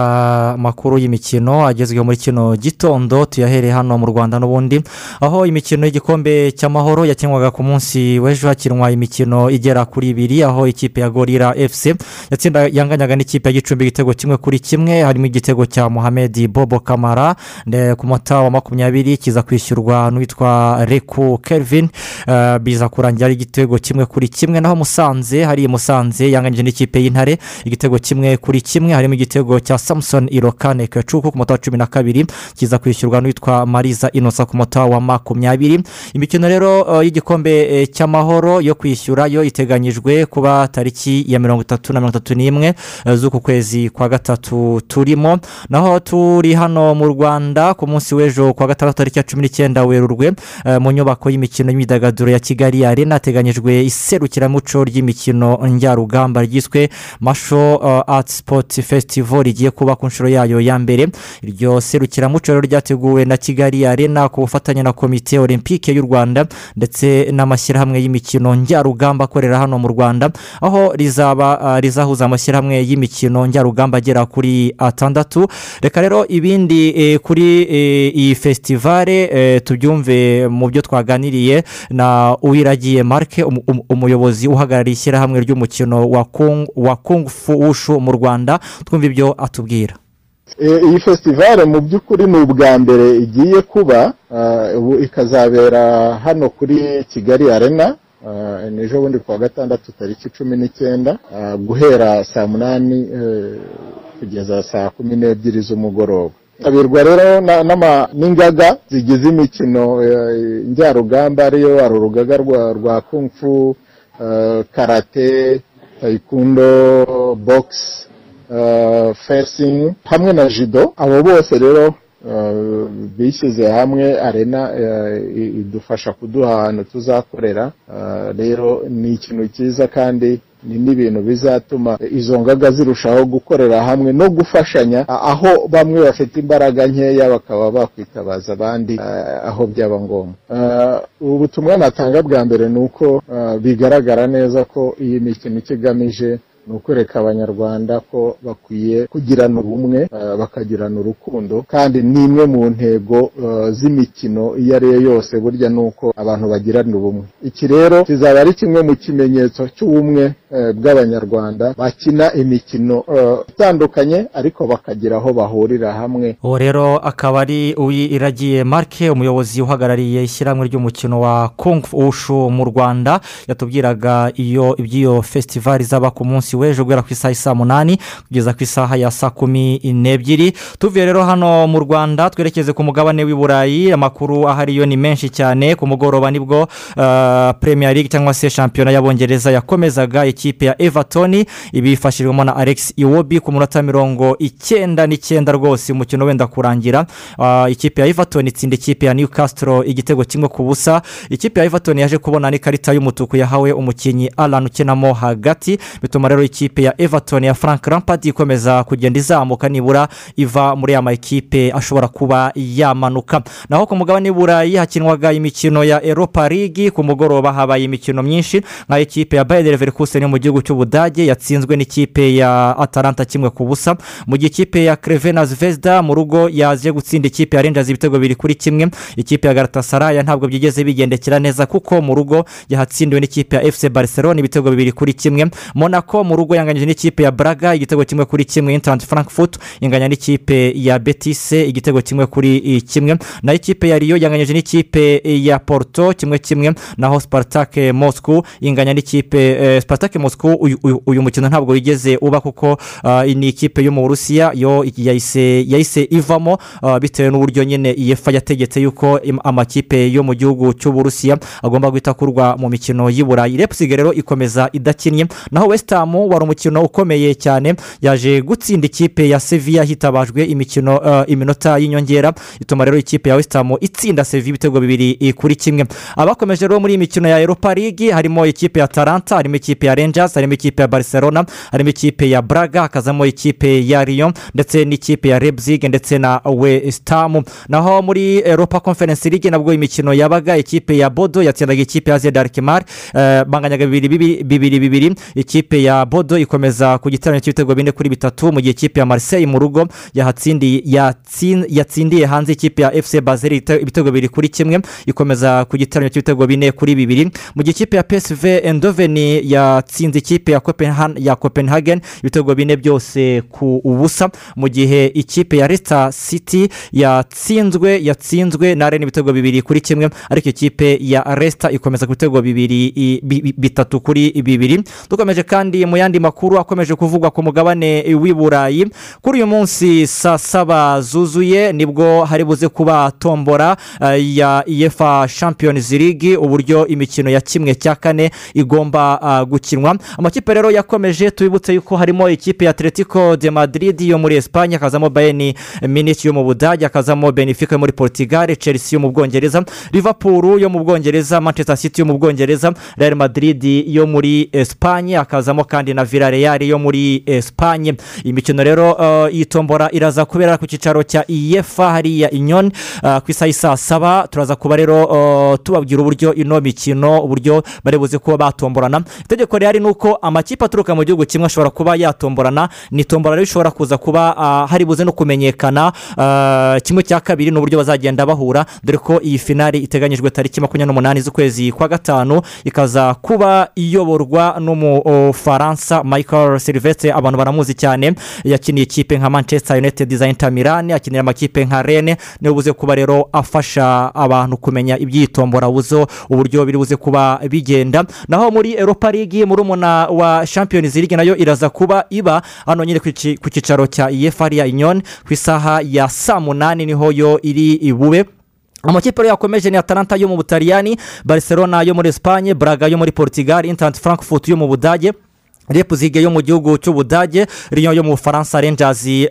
S38: amakuru y'imikino agezweho muri kino gitondo tuyahereye hano mu rwanda n'ubundi. Aho imikino y'igikombe cy'amahoro yakinwaga ku munsi w'ejo hakinwa imikino igera kuri ibiri aho ikipe ya gorira efuse yatsinda yanganyaga n'ikipe ya gicumbi igitego kimwe kuri kimwe harimo igitego cya muhamedi bobo kamara ku mota wa makumyabiri kiza kwishyurwa n'uwitwa reku kelvin. Uh, biza kurangira ari igitego kimwe kuri kimwe. Naho musanze hari musanze yanganyije n'ikipe y'intare. Igitego kimwe kuri kimwe. Harimo igitego cya samusoni irokane kacuku ku mota wa cumi na kabiri kiza kwishyurwa n'uwitwa mariza inosa ku mota wa makumyabiri. Imikino rero uh, y'igikombe uh, cy'amahoro yo kwishyura yo iteganyijwe kuba tariki ya mirongo itatu na mirongo itatu n'imwe z'uku kwezi kwa gatatu turimo. Naho turi hano mu rwanda ku munsi w'ejo kwa gatandatu tariki ya cumi n'icyenda werurwe mu nyubako y'imikino y'imyidagaduro ya kigali arena hateganyijwe iserukiramuco ry'imikino njyarugamba ryiswe masho ati sipoti fesitivo rigiye kuba ku nshuro yayo ya mbere. Iryo serukiramuco rero ryateguwe na kigali arena ku bufatanye na komite olympique y'u rwanda ndetse n'amashyirahamwe y'imikino njyarugamba akorera hano mu rwanda aho rizaba rizahuza amashyirahamwe y'imikino njyarugamba agera kuri atandatu. Reka rero ibindi kuri iyi fesitivale tubyumve mu byo twaganiriye na uwiragiye marike umuyobozi uhagarariye ishyirahamwe ry'umukino wa kungu fu wushu mu rwanda. Twumva ibyo atubwira.
S39: Iyi fesitivale mu by'ukuri ni ubwa mbere igiye kuba ubu ikazabera hano kuri kigali arena ni ejo bundi kuwa gatandatu tariki cumi n'icyenda guhera saa munani kugeza saa kumi n'ebyiri z'umugoroba. Tabirwa rero n'ingaga zigize imikino njyarugamba ariyo hari urugaga rwa kungfu karate tayikundo bogisi fesingi hamwe na jido abo bose rero bishyize hamwe arena idufasha kuduha ahantu tuzakorera. Rero ni ikintu cyiza kandi ni n'ibintu bizatuma izo ngaga zirushaho gukorera hamwe no gufashanya aho bamwe bafite imbaraga nkeya bakaba bakwitabaza abandi aho byaba ngombwa. Ubu butumwa natanga bwa mbere ni uko bigaragara neza ko iyi mikino icyo igamije ni ukwereka abanyarwanda ko bakwiye kugirana ubumwe bakagirana urukundo kandi ni imwe mu ntego z'imikino iyo ari yo yose burya ni uko abantu bagirana ubumwe. Iki rero kizaba ari kimwe mu kimenyetso cy'ubumwe bw'abanyarwanda bakina imikino itandukanye ariko bakagira aho bahurira hamwe.
S38: Uwo rero akaba ari uwiragiye marike umuyobozi uhagarariye ishyirahamwe ry'umukino wa kungu ushu mu rwanda. Yatubwiraga iyo iby'iyo fesitivali zaba ku munsi w'ejo guhera ku isaha ya saa munani kugeza ku isaha ya saa kumi n'ebyiri. Tuvuye rero hano mu rwanda twerekeze ku mugabane w'i burayi. Amakuru ahari yo ni menshi cyane. Ku mugoroba ni bwo premier league cyangwa se shampiyona y'abongereza yakomezaga ikipe ya everton ibifashijwemo na alex iwobi ku munota mirongo icyenda n'icyenda rwose umukino wenda kurangira. Ikipe ya everton itsinda ikipe ya newcastle igitego kimwe ku busa. Ikipe ya everton yaje kubona n'ikarita y'umutuku yahawe umukinnyi alan ukinamo hagati. Bituma rero ikipe ya everton ya frank rampard ikomeza kugenda izamuka nibura iva muri aya makipe ashobora kuba yamanuka. Naho ku mugabane burayi hakinwaga imikino ya europa league ku mugoroba habaye imikino myinshi nka ikipe ya bayern leverkusen mu gihugu cy'ubudage yatsinzwe n'ikipe ya atalanta kimwe ku busa. Mu gihe ikipe ya crevena zvezda mu rugo yaje gutsinda ikipe ya rangers ibitego bibiri kuri kimwe. Ikipe ya garatasaraya ntabwo byigeze bigendekera neza kuko mu rugo yahatsindiwe n'ikipe ya fc barcelona ibitego bibiri kuri kimwe. Monaco mu rugo yanganyije n'ikipe ya braga igitego kimwe kuri kimwe intanti frankfurt inganya n'ikipe ya betise igitego kimwe kuri kimwe. Naho ikipe ya riyo yanganyije n'ikipe ya porto kimwe kimwe. Naho spartak moscow inganya n'ikipe eh, spartak moscow uyu- uyu- uyu mukino ntabwo wigeze uba kuko ah, ni ikipe yo mu burusiya yo yahise yahise ivamo ah, bitewe n'uburyo nyine iyefa yategetse yuko amakipe yo mu gihugu cy'uburusiya agomba guhita akurwa mu mikino y'i burayi repsig rero ikomeza idakinnye. Naho west ham wari umukino ukomeye cyane. Yaje gutsinda ikipe ya seviya hitabajwe imikino ah, iminota y'inyongera. Ituma rero ikipe ya west ham itsinda seviya ibitego bibiri eh, kuri kimwe. Abakomeje rero muri iyi mikino ya europa league harimo ikipe ya taranta harimo ikipe ya rangers harimo ikipe ya barcelona harimo ikipe ya braga hakazamo ikipe ya riyo ndetse n'ikipe ya rebzig ndetse na west ham. Naho muri europa conference league nabwo imikino yabaga ikipe ya bodo yatsindaga ikipe ya zed arkemar eh, banganyaga bibiri bibi- bibiri bibiri. Ikipe ya bodo ikomeza ku giterane cy'ibitego bine kuri bitatu mu gihe ikipe ya marseille mu rugo yatsindiye hanze ikipe ya fc bazeli ibitego bibiri kuri kimwe ikomeza ku giterane cy'ibitego bine kuri bibiri. Mu gihe ikipe ya psv endoveni yatsinze ikipe ya copenhagen ibitego bine byose ku ubusa. Mu gihe ikipe ya Leicester city yatsinzwe yatsinzwe na rene ibitego bibiri kuri kimwe ariko ikipe ya Leicester ikomeza ku bitego bibiri bitatu kuri bibiri. Dukomeje kandi mu yandi makuru akomeje kuvugwa ku mugabane w'i burayi. Kuri uyu munsi saa saba zuzuye ni bwo hari buze kuba tombora eh, ya efa champions league uburyo imikino ya kimwe cya kane igomba ah, gukinwa. Amakipe rero yakomeje tubibutse yuko harimo ikipe ya atletico de madrid yo muri esipanye hakazamo bayeni miniki yo mu budage hakazamo benefica yo muri portugal chelsea yo mu bwongereza liverpool yo mu bwongereza manchester city yo mu bwongereza real madrid yo muri esipanye hakazamo kandi na villarreal yo muri esipanye iyi mikino rero eh, iyi tombora iraza kubera ku cyicaro cya iyefa hariya inyoni eh, ku isaha y'i saa saba. Turaza kuba rero eh, tubabwira uburyo ino mikino uburyo bari buze kuba batomborana. Itegeko rihari ni uko amakipe aturuka mu gihugu kimwe ashobora kuba yatomborana. Ni tombora rero ishobora kuza kuba hari buze no kumenyekana kimwe cya kabiri ni uburyo bazagenda bahura. Dore ko iyi finari iteganyijwe tariki makumyabiri n'umunani z'ukwezi kwa gatanu ikaza kuba iyoborwa n'umufaransa. Michael silvestre abantu baramuzi cyane. Yakiniye ikipe nka manchester united za inter milan akinira amakipe nka rene ni we buze kuba rero afasha abantu kumenya ibyitombora buzo uburyo biri buze kuba bigenda. Naho muri europa league muri umuna wa champions league na yo iraza kuba iba. Hano nyine ku cyicaro cya iyefa hariya inyoni ku isaha ya saa munani ni ho yo iri ibube amakipe rero yakomeje ni atalanta yo mu butaliyani barcelona yo muri esipanye braga yo muri portugal intanti frankfurt yo mu budage repuzige yo mu gihugu cy'ubudage riyo yo mu bufaransa rangers eh,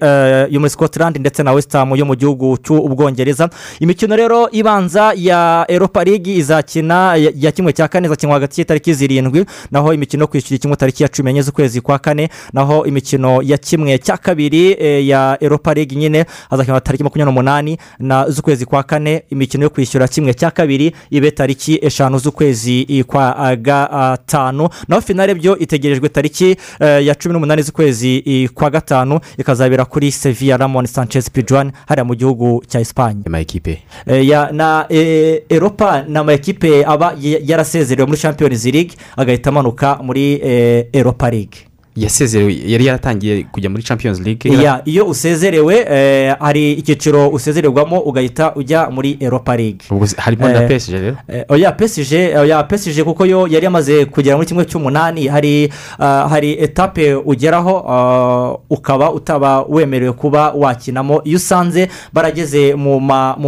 S38: yo muri scotland ndetse na west ham yo mu gihugu cy'ubwongereza imikino rero ibanza ya europa league izakina ya kimwe cya kane izakinwa hagati y'itariki zirindwi naho imikino yo kwishyura kimwe tariki ya cumi n'enye z'ukwezi kwa kane naho imikino ya kimwe cya kabiri eh, ya europa league nyine hazakinwa tariki makumyabiri n'umunani na z'ukwezi kwa kane. Imikino yo kwishyura kimwe cya kabiri ibe tariki eshanu z'ukwezi eh, kwa gatanu naho finale byo itegerejwe tariki eh, ya cumi n'umunani z'ukwezi eh, kwa gatanu ikazabera kuri sevilla ramon sanchez pijuan hariya mu gihugu cya esipanye ya na eh, europa ni amakipe aba ya- yarasezerewe muri champions league agahita amanuka muri eh, europa league.
S1: Yasezerewe yari yaratangiye kujya muri champions league.
S38: Iyo usezerewe eh, hari icyiciro usezererwamo ugahita ujya muri europa league.
S1: Harimo na
S38: Eh,
S1: PSG rero?
S38: Eh, oya pesije oya pesije kuko yo yari yamaze kugera muri kimwe cy'umunani hari hari etape ugeraho ah, ukaba utaba wemerewe kuba wakinamo. Iyo usanze barageze mu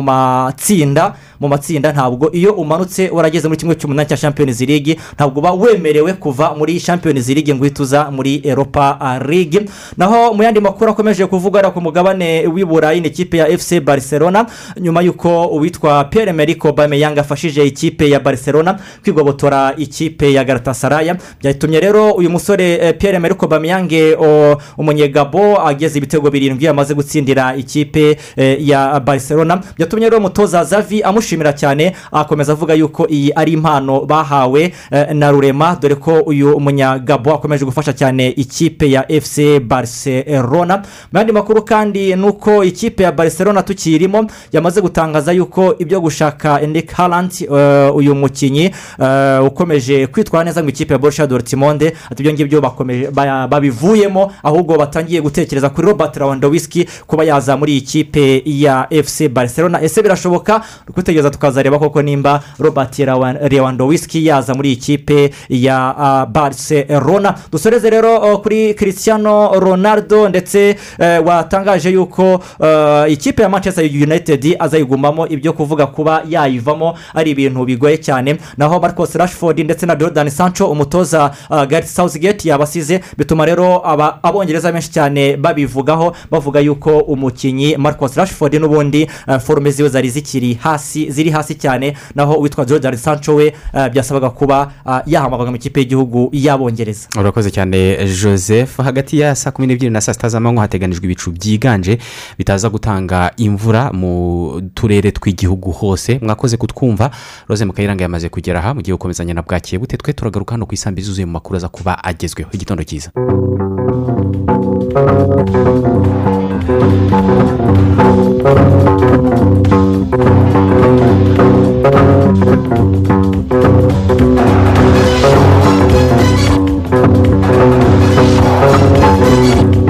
S38: matsinda mu matsinda ntabwo. Iyo umanutse warageze muri kimwe cy'umunani cya champions league ntabwo uba wemerewe kuva muri champions league ngo uhite uza muri muri eropa ligue naho mu yandi makuru akomeje kuvugwa ku mugabane w'i burayi ni ikipe ya fc barcelona nyuma y'uko uwitwa pierre meriko bameyanga afashije ikipe ya barcelona kwigobotora ikipe ya garatasaraya byatumye rero uyu musore eh, pierre meriko bameyange o- umunyegabo ageze ibitego birindwi amaze gutsindira ikipe eh, ya barcelona. Byatumye rero umutoza zavi amushimira cyane akomeza avuga yuko iyi ari impano bahawe eh, na rurema. Dore ko uyu munyagabo akomeje gufasha cyane ikipe ya fc barcelona. Mu yandi makuru kandi ni uko ikipe ya barcelona tukirimo yamaze gutangaza yuko ibyo gushaka enrique harland eh, uyu mukinnyi eh, ukomeje kwitwara neza mu ikipe ya borussia dortmund. Ati ibyo ngibyo babivuyemo ahubwo batangiye gutekereza kuri robert lewandowski kuba yaza muri iyi kipe ya fc barcelona. Ese birashoboka? Kwitegereza tukazareba koko nimba robert lewandowski yaza muri iyi kipe ya ah, barcelona. Dusoreze rero kuri cristiano ronaldo ndetse eh, watangaje yuko eh, ikipe ya manchester united azayigumamo ibyo kuvuga kuba yayivamo ari ibintu bigoye cyane. Naho marcos rashford ndetse na jordan sancho umutoza uh, gary southgate yabasize bituma rero abongereza benshi cyane babivugaho bavuga yuko umukinnyi marcos rashford n'ubundi forume ziwe zari zikiri hasi ziri hasi cyane. Naho uwitwa jordan sancho we byasabaga kuba yahamagarwa mu ikipe y'igihugu y'abongereza.
S1: Urakoze cyane joseph hagati ya saa kumi n'ebyiri na saa sita z'amanywa hateganijwe ibicu byiganje bitaza gutanga imvura mu turere tw'igihugu hose. Mwakoze kutwumva rose mukayiranga yamaze kugera aha mugiye gukomezanya na bwakiye bute twe turagaruka hano ku isambu izuzuye mu makuru aza kuba agezweho. Igitondo cyiza. Thank you. Thank you.